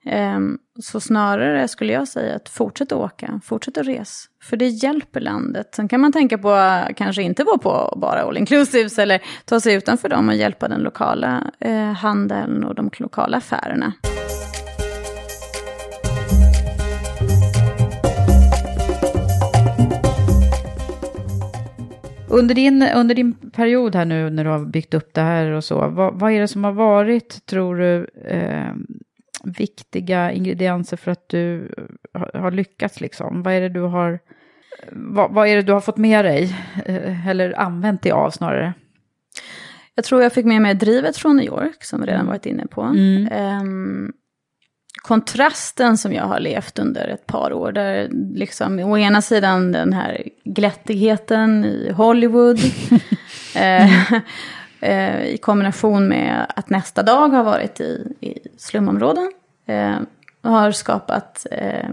Ehm, så snarare skulle jag säga att fortsätt åka, fortsätt att res. För det hjälper landet. Sen kan man tänka på att kanske inte vara på bara all inclusives eller ta sig utanför dem och hjälpa den lokala eh, handeln och de lokala affärerna. Under din, under din period här nu när du har byggt upp det här och så, vad, vad är det som har varit, tror du, eh, viktiga ingredienser för att du har, har lyckats liksom? Vad är det du har, vad, vad, är det du har fått med dig, eh, eller använt dig av snarare? Jag tror jag fick med mig drivet från New York, som vi redan Mm. varit inne på. Mm. Ehm, kontrasten som jag har levt under ett par år, där liksom å ena sidan den här glättigheten i Hollywood, eh, eh, i kombination med att nästa dag har varit i, i slumområden, eh, har skapat, eh,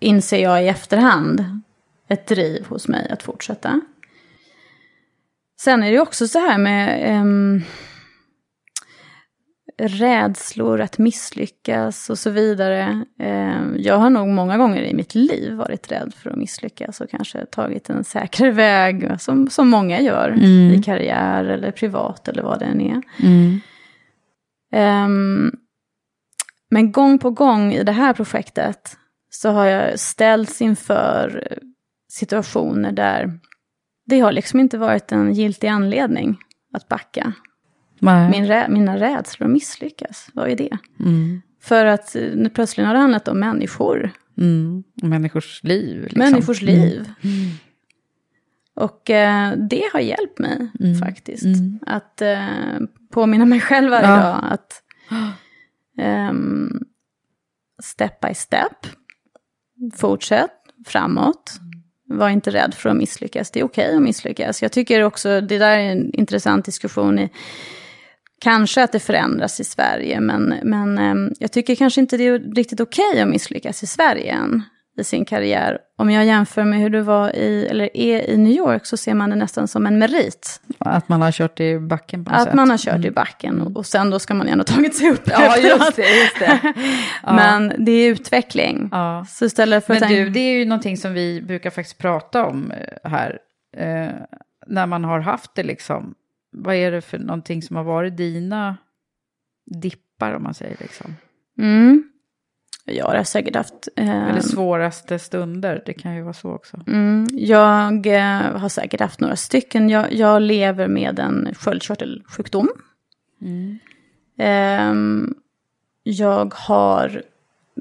inser jag i efterhand, ett driv hos mig att fortsätta. Sen är det ju också så här med ehm, rädslor att misslyckas och så vidare. Ehm, jag har nog många gånger i mitt liv varit rädd för att misslyckas och kanske tagit en säkrare väg, som, som många gör Mm. i karriär eller privat eller vad det än är. Mm. Ehm, men gång på gång i det här projektet så har jag ställts inför situationer där det har liksom inte varit en giltig anledning att backa. Min rä- mina rädslor att misslyckas, vad är det? Mm. För att eh, nu plötsligt har det handlat om människor, Mm. Människors liv. Liksom. människors liv. Mm. Och eh, det har hjälpt mig Mm. faktiskt. Mm. Att eh, påminna mig själv varje Ja. dag att ehm, step by step, fortsätt framåt. Var inte rädd för att misslyckas, det är okej att misslyckas. Jag tycker också, det där är en intressant diskussion i, kanske att det förändras i Sverige, men, men ehm, jag tycker kanske inte det är riktigt okej att misslyckas i Sverige än i sin karriär. Om jag jämför med hur det var i, eller är i New York så ser man det nästan som en merit. Att man har kört i backen på något Att sätt. man har kört i backen och, och sen då ska man ändå tagit sig upp Ja, just det. Just det. Ja. Men det är utveckling. Ja. Så istället för Men att du, tänka- det är ju någonting som vi brukar faktiskt prata om eh, här. Eh, när man har haft det liksom. Vad är det för någonting som har varit dina dippar om man säger liksom? Mm. Jag har säkert haft... eh, Eller svåraste stunder, det kan ju vara så också. Mm, jag eh, har säkert haft några stycken. Jag, jag lever med en sköldkörtelsjukdom. Mm. Ehm, jag har,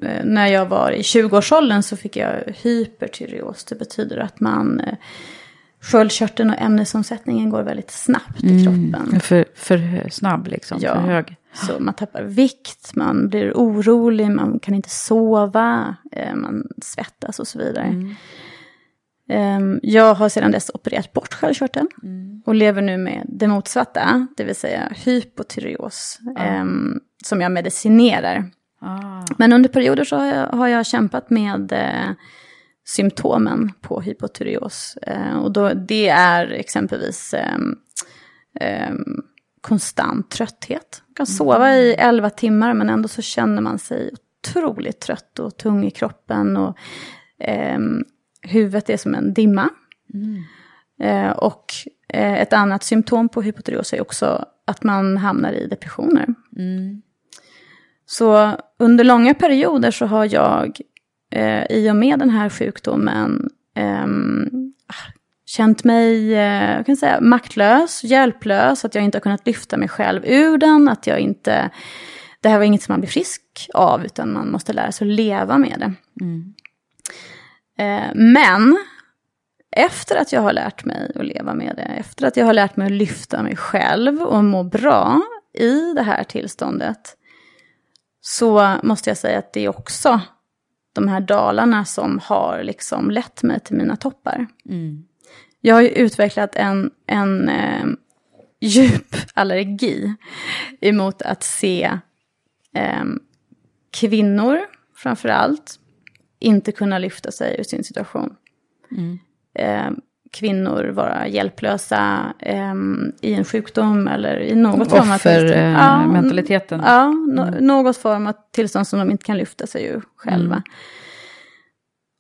eh, när jag var i 20-årsåldern så fick jag hypertyreos. Det betyder att man, eh, sköldkörteln och ämnesomsättningen går väldigt snabbt i kroppen. För, för snabb liksom, Ja. för hög. Så man tappar vikt, man blir orolig, man kan inte sova, eh, man svettas och så vidare. Mm. Ehm, Jag har sedan dess opererat bort sköldkörteln Mm. och lever nu med det motsatta, det vill säga hypotyreos, ehm, som jag medicinerar. Ah. Men under perioder så har jag, har jag kämpat med eh, symptomen på hypotyreos. Eh, och då, det är exempelvis ehm, konstant trötthet. Man kan sova i 11 timmar men ändå så känner man sig otroligt trött och tung i kroppen. Och ehm, huvudet är som en dimma. Eh, och eh, ett annat symptom på hypotyreos är också att man hamnar i depressioner. Mm. Så under långa perioder så har jag eh, i och med den här sjukdomen ehm, känt mig eh, jag kan säga, maktlös, hjälplös, att jag inte har kunnat lyfta mig själv ur den, att jag inte... Det här var inget som man blir frisk av, utan man måste lära sig att leva med det. Mm. Eh, men efter att jag har lärt mig att leva med det, efter att jag har lärt mig att lyfta mig själv och må bra i det här tillståndet, så måste jag säga att det också de här dalarna som har liksom lett mig till mina toppar. Mm. Jag har ju utvecklat en, en eh, djup allergi emot att se eh, kvinnor, framför allt, inte kunna lyfta sig ur sin situation. Mm. Eh, kvinnor vara hjälplösa eh, i en sjukdom eller i något form av tillstånd. Offer, eh, mentaliteten. Ja, no, något form av tillstånd som de inte kan lyfta sig ur själva. Mm.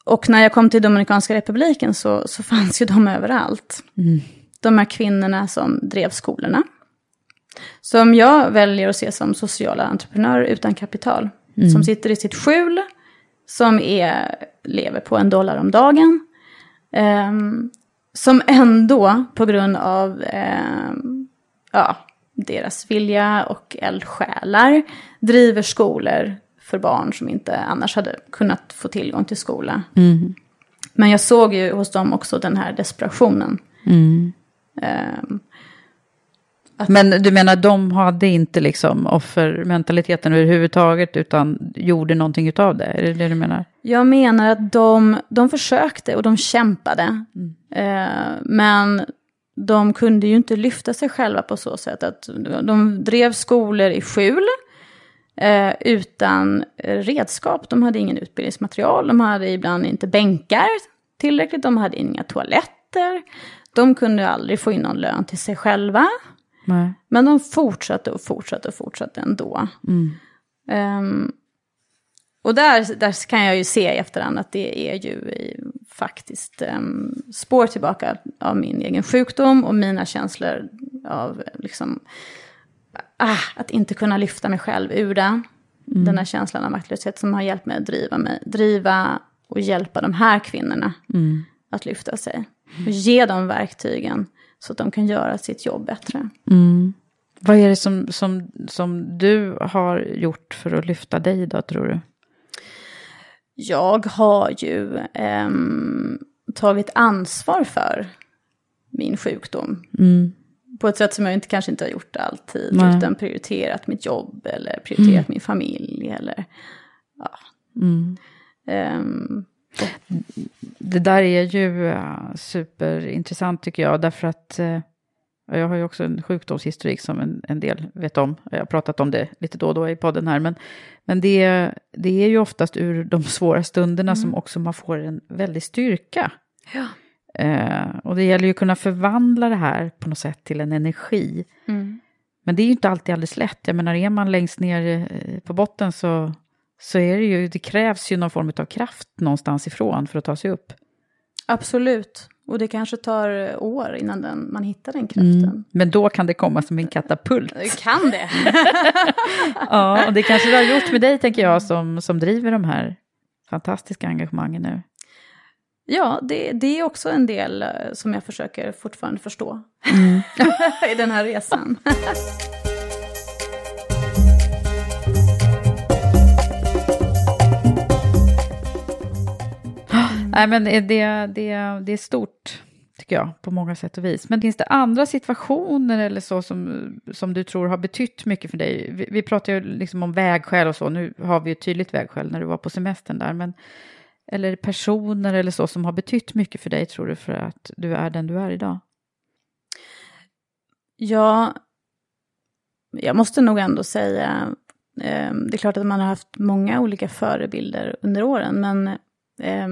Och när jag kom till Dominikanska republiken så, så fanns ju de överallt. Mm. De här kvinnorna som drev skolorna. Som jag väljer att se som sociala entreprenörer utan kapital. Mm. Som sitter i sitt skjul, som är, lever på en dollar om dagen. ehm, som ändå på grund av eh, ja, deras vilja och eldsjälar driver skolor för barn som inte annars hade kunnat få tillgång till skola. Mm. Men jag såg ju hos dem också den här desperationen. Mm. Eh, Men du menar de hade inte liksom offermentaliteten överhuvudtaget utan gjorde någonting utav det? Är det det du menar? Jag menar att de, de försökte och de kämpade. Eh, men de kunde ju inte lyfta sig själva på så sätt att de drev skolor i skjul. Eh, utan redskap, de hade ingen utbildningsmaterial, de hade ibland inte bänkar tillräckligt, de hade inga toaletter. De kunde aldrig få in någon lön till sig själva. Nej. Men de fortsatte och fortsatte och fortsatte ändå. Mm. Ehm, och där, där kan jag ju se i efterhand att det är ju faktiskt um, spår tillbaka av min egen sjukdom och mina känslor av liksom, ah, att inte kunna lyfta mig själv ur den. Mm. Den här känslan av maktlöshet som har hjälpt mig att driva, mig, driva och hjälpa de här kvinnorna Mm. att lyfta sig. Och ge dem verktygen så att de kan göra sitt jobb bättre. Mm. Vad är det som, som, som du har gjort för att lyfta dig då, tror du? Jag har ju ehm, tagit ansvar för min sjukdom. Mm. På ett sätt som jag inte, kanske inte har gjort alltid. Nej. Utan prioriterat mitt jobb eller prioriterat Mm. min familj. Eller, ja. Mm. Ehm, Det där är ju uh, superintressant tycker jag, därför att uh, jag har ju också en sjukdomshistorik som en, en del vet om. Jag har pratat om det lite då och då i podden här, men, men det, det är ju oftast ur de svåra stunderna som också man får en väldig styrka. Ja. Eh, och det gäller ju att kunna förvandla det här på något sätt till en energi. mm. Men det är ju inte alltid alldeles lätt. Jag menar, är man längst ner eh, på botten så, så är det ju, det krävs ju någon form av kraft någonstans ifrån för att ta sig upp. Absolut. Och det kanske tar år innan den, man hittar den kraften. Mm. Men då kan det komma som en katapult. Det kan det. ja, och det kanske det har gjort med dig, tänker jag, som, som driver de här fantastiska engagemangen nu. Ja, det, det är också en del eh, som jag försöker fortfarande förstå Mm. i den här resan. Nej, men det, det, det är stort, tycker jag, på många sätt och vis. Men finns det andra situationer eller så som, som du tror har betytt mycket för dig? Vi, vi pratar ju liksom om vägskäl och så, nu har vi ett tydligt vägskäl när du var på semestern där, men eller personer eller så som har betytt mycket för dig, tror du, för att du är den du är idag? Ja, jag måste nog ändå säga, eh, det är klart att man har haft många olika förebilder under åren, men eh,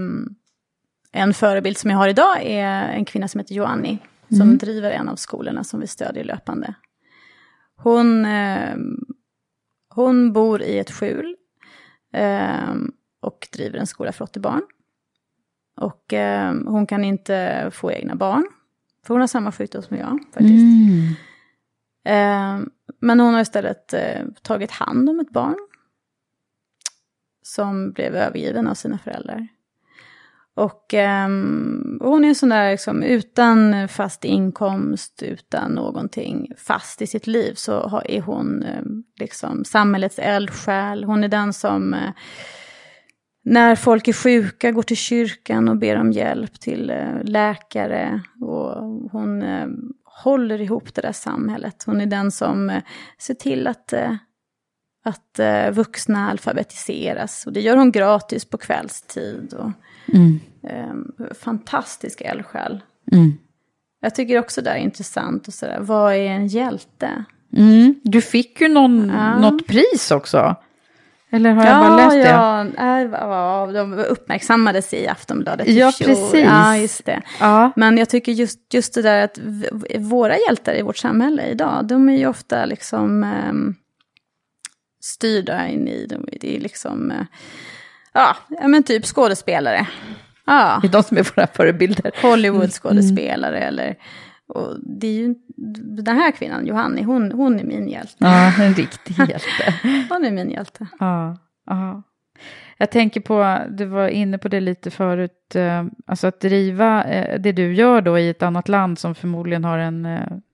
en förebild som jag har idag är en kvinna som heter Joanni, som Mm. driver en av skolorna som vi stödjer löpande. Hon, eh, hon bor i ett skjul eh, och driver en skola för 80 barn. Och eh, hon kan inte få egna barn, för hon har samma sjukdom som jag faktiskt. Eh, men hon har istället eh, tagit hand om ett barn som blev övergiven av sina föräldrar. Och um, hon är en sån där liksom, utan fast inkomst, utan någonting fast i sitt liv så har, är hon ehm, liksom samhällets eldsjäl. Hon är den som uh, när folk är sjuka går till kyrkan och ber om hjälp till uh, läkare. Och hon uh, håller ihop det där samhället. Hon är den som eh, ser till att, att eh, vuxna alfabetiseras. Och det gör hon gratis på kvällstid. Och, Mm. eh, fantastisk eldsjäl. Mm. Jag tycker också det är intressant. Och sådär, vad är en hjälte? Mm. Du fick ju någon, Ja. något pris också. Eller har jag bara läst det? ja, ja, de uppmärksammades i Aftonbladet Ja, precis. Ja, just det. Ja. Men jag tycker just, just det där att våra hjältar i vårt samhälle idag, de är ju ofta liksom ehm, styrda in i, de, det är liksom, eh, ja, men typ skådespelare. Ja. Det är de som är våra förebilder. Hollywood-skådespelare eller, och det är ju, den här kvinnan, Johanni, hon, hon är min hjälte. Ja, en riktig hjälte. Hon är min hjälte. Ja, ja. Jag tänker på, du var inne på det lite förut, eh, alltså att driva eh, det du gör då i ett annat land som förmodligen har en,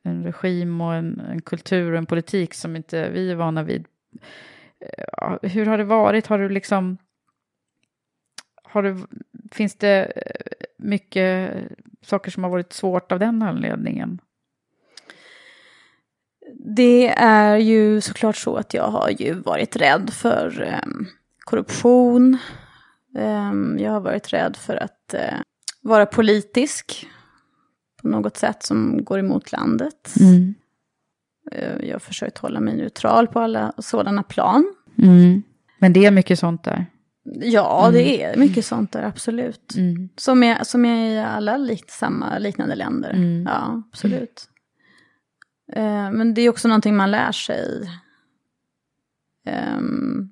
en regim och en, en kultur och en politik som inte vi är vana vid. Hur har det varit? Har du liksom... Har du, finns det mycket saker som har varit svårt av den anledningen? Det är ju såklart så att jag har ju varit rädd för um korruption. Ehm, jag har varit rädd för att eh, vara politisk på något sätt som går emot landet. Mm. Eh, jag har försökt hålla mig neutral på alla sådana plan. Mm. Men det är mycket sånt där? Ja, mm. det är mycket sånt där, absolut. Mm. Som, är, som är i alla lik, samma liknande länder. Mm. Ja, absolut. Uh, men det är också någonting man lär sig. Um,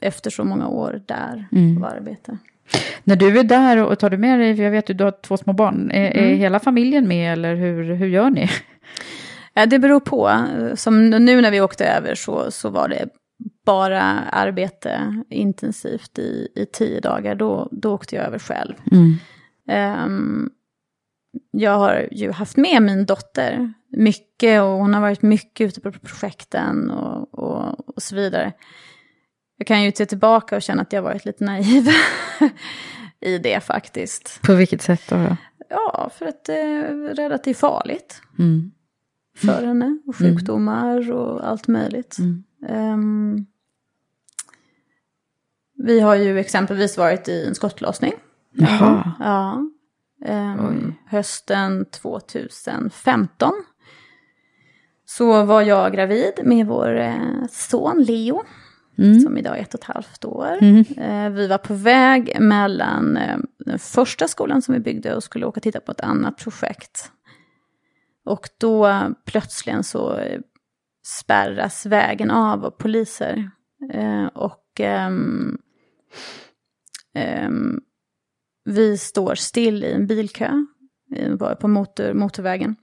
efter så många år där mm. av arbete. När du är där och tar du med dig, för jag vet att du har två små barn, är, mm. är hela familjen med eller hur, hur gör ni? Det beror på. Som nu när vi åkte över så, så var det bara arbete intensivt i, i tio dagar. Då, då åkte jag över själv. Mm. Um, jag har ju haft med min dotter mycket och hon har varit mycket ute på projekten och, och, och så vidare jag kan ju se tillbaka och känna att jag varit lite naiv i det faktiskt. På vilket sätt då? Ja, för att det är farligt. Mm. För henne, och mm. sjukdomar och allt möjligt. Um, vi har ju exempelvis varit i en skottlossning. Jaha. Ja. Um, hösten 2015. Så var jag gravid med vår eh, son Leo mm. som idag är ett och ett halvt år. Mm. Eh, vi var på väg mellan eh, den första skolan som vi byggde och skulle åka och titta på ett annat projekt. Och då plötsligen så eh, spärras vägen av av poliser. Eh, och eh, eh, vi står still i en bilkö på motor, motorvägen.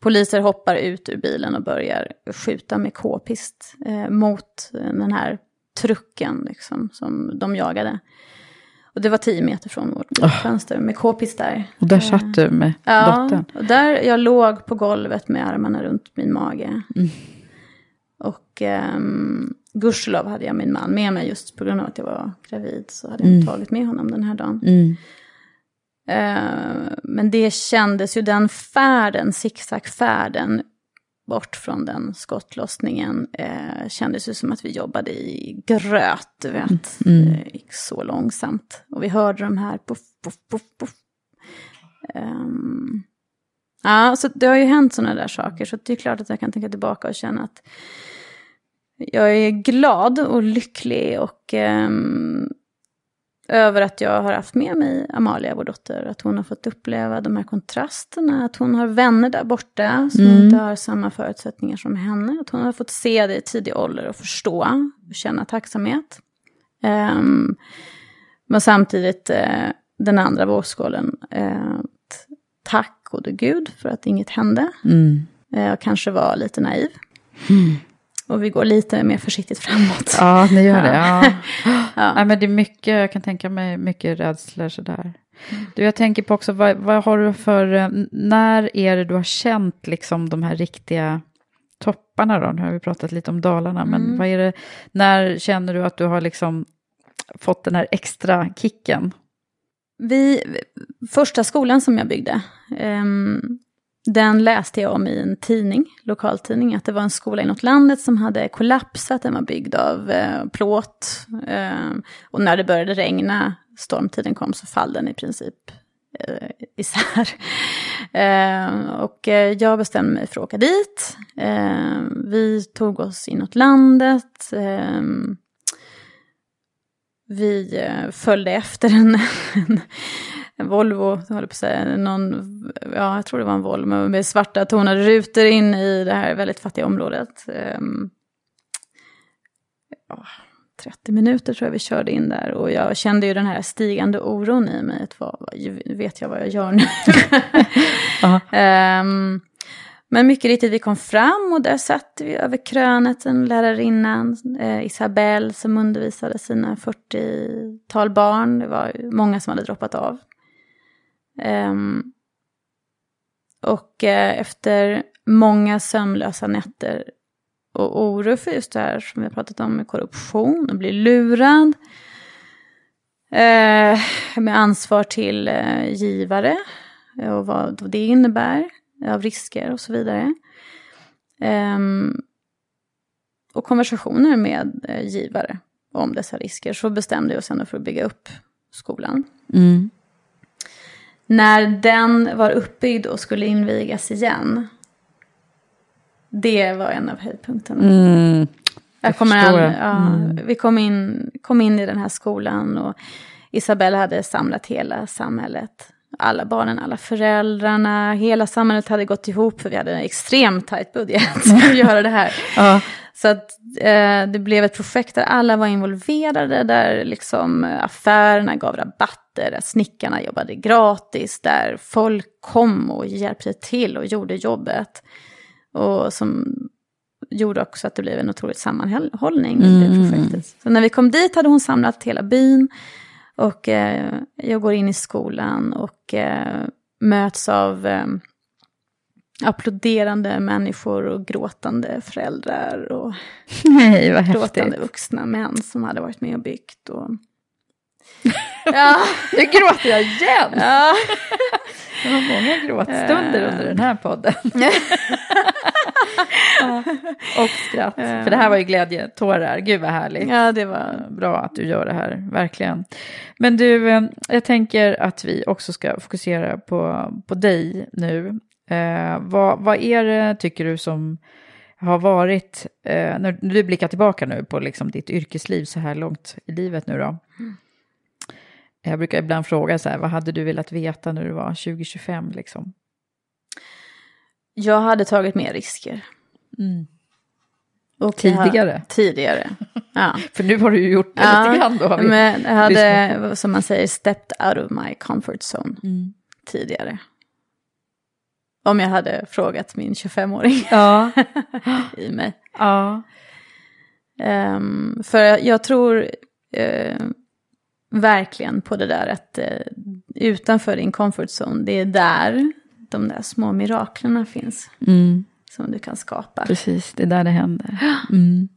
Poliser hoppar ut ur bilen och börjar skjuta med k-pist eh, mot den här trucken liksom, som de jagade. Och det var tio meter från vårt oh. fönster med k-pist där. Och där satt du med ja, dottern? och där jag låg på golvet med armarna runt min mage. Mm. Och um, gudskelov hade jag min man med mig just på grund av att jag var gravid. Så hade jag mm. tagit med honom den här dagen. Mm. Eh, men det kändes ju den färden, zigzagfärden bort från den skottlossningen eh, kändes ju som att vi jobbade i gröt, du vet. Mm. Det gick så långsamt. Och vi hörde de här puff, puff, puff, puff. Um, ja, så det har ju hänt sådana där saker, så det är klart att jag kan tänka tillbaka och känna att jag är glad och lycklig och um, över att jag har haft med mig Amalia, vår dotter. Att hon har fått uppleva de här kontrasterna. Att hon har vänner där borta som mm. inte har samma förutsättningar som henne. Att hon har fått se det i tidig ålder och förstå och känna tacksamhet. Um, men samtidigt uh, den andra vågskålen. Uh, tack gode gud för att inget hände. Mm. Uh, och kanske var lite naiv. Mm. Och vi går lite mer försiktigt framåt. Ja, ni gör det. Ja. ja. ja. men det är mycket, jag kan tänka mig mycket rädslor sådär. Mm. Du, jag tänker på också, vad, vad, har du för, eh, när är det du har känt liksom de här riktiga topparna då? Nu har vi pratat lite om Dalarna, mm. men vad är det, när känner du att du har liksom fått den här extra kicken? Vi, första skolan som jag byggde, um, den läste jag om i en tidning, lokaltidning, att det var en skola inåt landet som hade kollapsat, den var byggd av eh, plåt. Eh, och när det började regna, stormtiden kom, så fall den i princip eh, isär. Eh, och eh, jag bestämde mig för att åka dit. Eh, vi tog oss inåt landet. Eh, vi eh, följde efter en, en Volvo, jag på att säga, någon, ja jag tror det var en Volvo med svarta tonade rutor in i det här väldigt fattiga området. Um, ja, 30 minuter tror jag vi körde in där och jag kände ju den här stigande oron i mig. Att vad, vet jag vad jag gör nu? um, Men mycket riktigt, vi kom fram och där satt vi över krönet en lärarinnan, eh, Isabelle, som undervisade sina 40-tal barn. Det var många som hade droppat av. Um, och eh, efter många sömnlösa nätter och oro för just det här som vi har pratat om med korruption och bli lurad. Eh, med ansvar till eh, givare och vad det innebär av risker och så vidare. Ehm, och konversationer med eh, givare om dessa risker så bestämde jag oss ändå för att bygga upp skolan. Mm. När den var uppbyggd och skulle invigas igen det var en av höjdpunkterna. Mm, jag kommer all, ja, mm. Vi kom in, kom in i den här skolan och Isabella hade samlat hela samhället. Alla barnen, alla föräldrarna, hela samhället hade gått ihop för vi hade en extremt tajt budget för att göra det här. ja. Så att eh, det blev ett projekt där alla var involverade, där liksom affärerna gav rabatter, där snickarna jobbade gratis, där folk kom och hjälpte till och gjorde jobbet. Och som gjorde också att det blev en otrolig sammanhållning i Mm. projektet. Så när vi kom dit hade hon samlat hela byn. Och eh, jag går in i skolan och eh, möts av eh, applåderande människor och gråtande föräldrar. Och Nej, vad gråtande häftigt. vuxna män som hade varit med och byggt. Och... ja, Nu gråter jag igen! ja. Det var många gråtstunder under den här podden. Ja. Och skratt. För det här var ju glädjetårar. Gud vad härligt. ja, det var... Bra att du gör det här, verkligen. Men du, eh, jag tänker att vi också ska fokusera på, på dig nu. Eh, vad, vad är det, tycker du, som har varit, eh, när du blickar tillbaka nu på liksom ditt yrkesliv så här långt i livet nu då? Jag brukar ibland fråga så här, vad hade du velat veta när du var 20-25 liksom? Jag hade tagit mer risker. Mm. Och Tidigare? Tidigare, ja. För nu har du ju gjort det lite grann då. har vi men jag lyssnat hade, som man säger, stepped out of my comfort zone Mm. tidigare. Om jag hade frågat min 25-åring Ja. i mig. ja. Ehm, för jag, tror eh, verkligen på det där att eh, utanför din comfort zone, det är där de där små miraklerna finns. Mm. Som du kan skapa. Precis, det är där det händer. Mm.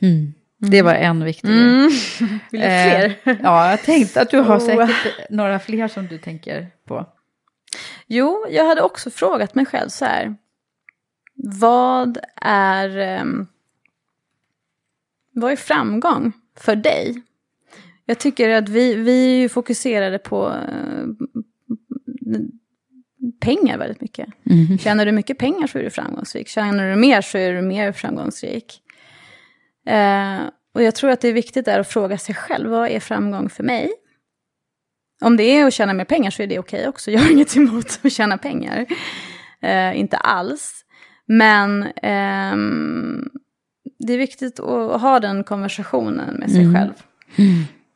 Mm. Det var en viktig grej. Mm. Vill du Eh, fler? ja, jag tänkte att du har Oh. säkert några fler som du tänker på. Jo, jag hade också frågat mig själv så här. Vad är, ehm, vad är framgång för dig? Jag tycker att vi, vi är ju fokuserade på eh, pengar väldigt mycket. Mhm. Tjänar du mycket pengar så är du framgångsrik. Tjänar du mer så är du mer framgångsrik. Eh, och jag tror att det är viktigt där att fråga sig själv, vad är framgång för mig? Om det är att tjäna mer pengar så är det okej också. Jag har inget emot att tjäna pengar. Eh, inte alls. Men ehm, det är viktigt att ha den konversationen med sig Mm. själv.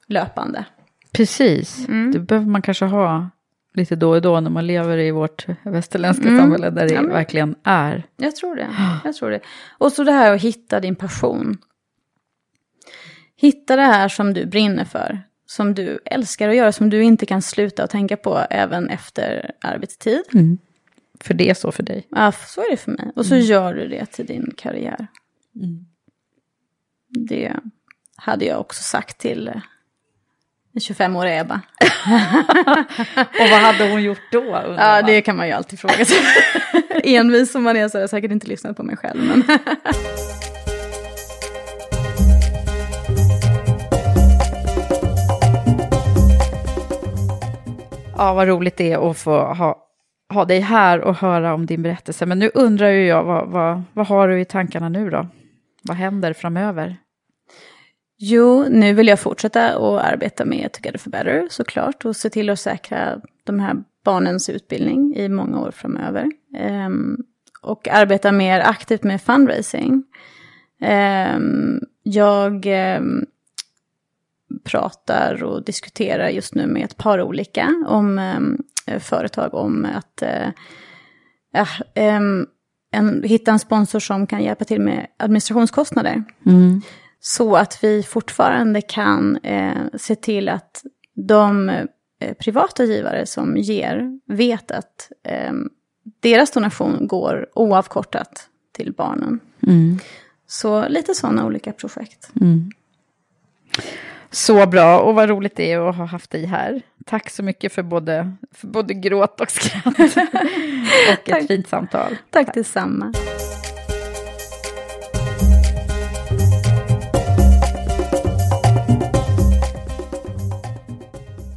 Löpande. Precis, Mm. det behöver man kanske ha lite då och då när man lever i vårt västerländska Mm. samhälle där det Ja, men- verkligen är. Jag tror det. Jag tror det. Och så det här att hitta din passion. Hitta det här som du brinner för. Som du älskar att göra, som du inte kan sluta att tänka på även efter arbetstid. Mm. För det är så för dig. Ja, så är det för mig. Och så gör du det till din karriär. Mm. Det hade jag också sagt till eh, den 25-åriga Ebba. Och vad hade hon gjort då? Ja, det kan man ju alltid fråga sig. Envis som man är så har jag säkert inte lyssnat på mig själv. Men Ja, vad roligt det är att få ha, ha dig här och höra om din berättelse. Men nu undrar ju jag, vad, vad, vad har du i tankarna nu då? Vad händer framöver? Jo, nu vill jag fortsätta att arbeta med Together for Better såklart och se till att säkra de här barnens utbildning i många år framöver. Um, och arbeta mer aktivt med fundraising. Um, jag um, pratar och diskuterar just nu med ett par olika om företag om att uh, uh, um, en, hitta en sponsor som kan hjälpa till med administrationskostnader. Mm. Så att vi fortfarande kan eh, se till att de eh, privata givare som ger vet att eh, deras donation går oavkortat till barnen. Mm. Så lite sådana olika projekt. Mm. Så bra, och vad roligt det är att ha haft dig här. Tack så mycket för både, för både gråt och skratt. och ett fint samtal. Tack, Tack detsamma.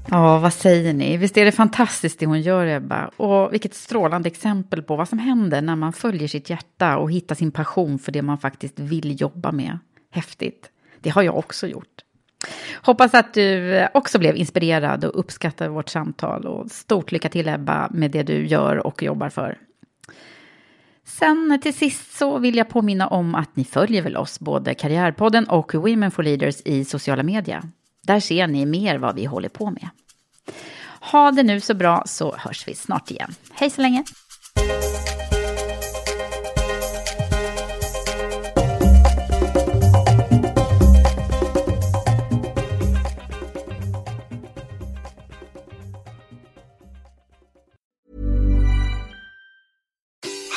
Ja, vad säger ni? Visst är det fantastiskt det hon gör, Ebba? Och vilket strålande exempel på vad som händer när man följer sitt hjärta och hittar sin passion för det man faktiskt vill jobba med. Häftigt. Det har jag också gjort. Hoppas att du eh, också blev inspirerad och uppskattar vårt samtal. Och stort lycka till Ebba med det du gör och jobbar för. Sen till sist så vill jag påminna om att ni följer väl oss, både Karriärpodden och Women for Leaders i sociala medier. Där ser ni mer vad vi håller på med. Ha det nu så bra så hörs vi snart igen. Hej så länge!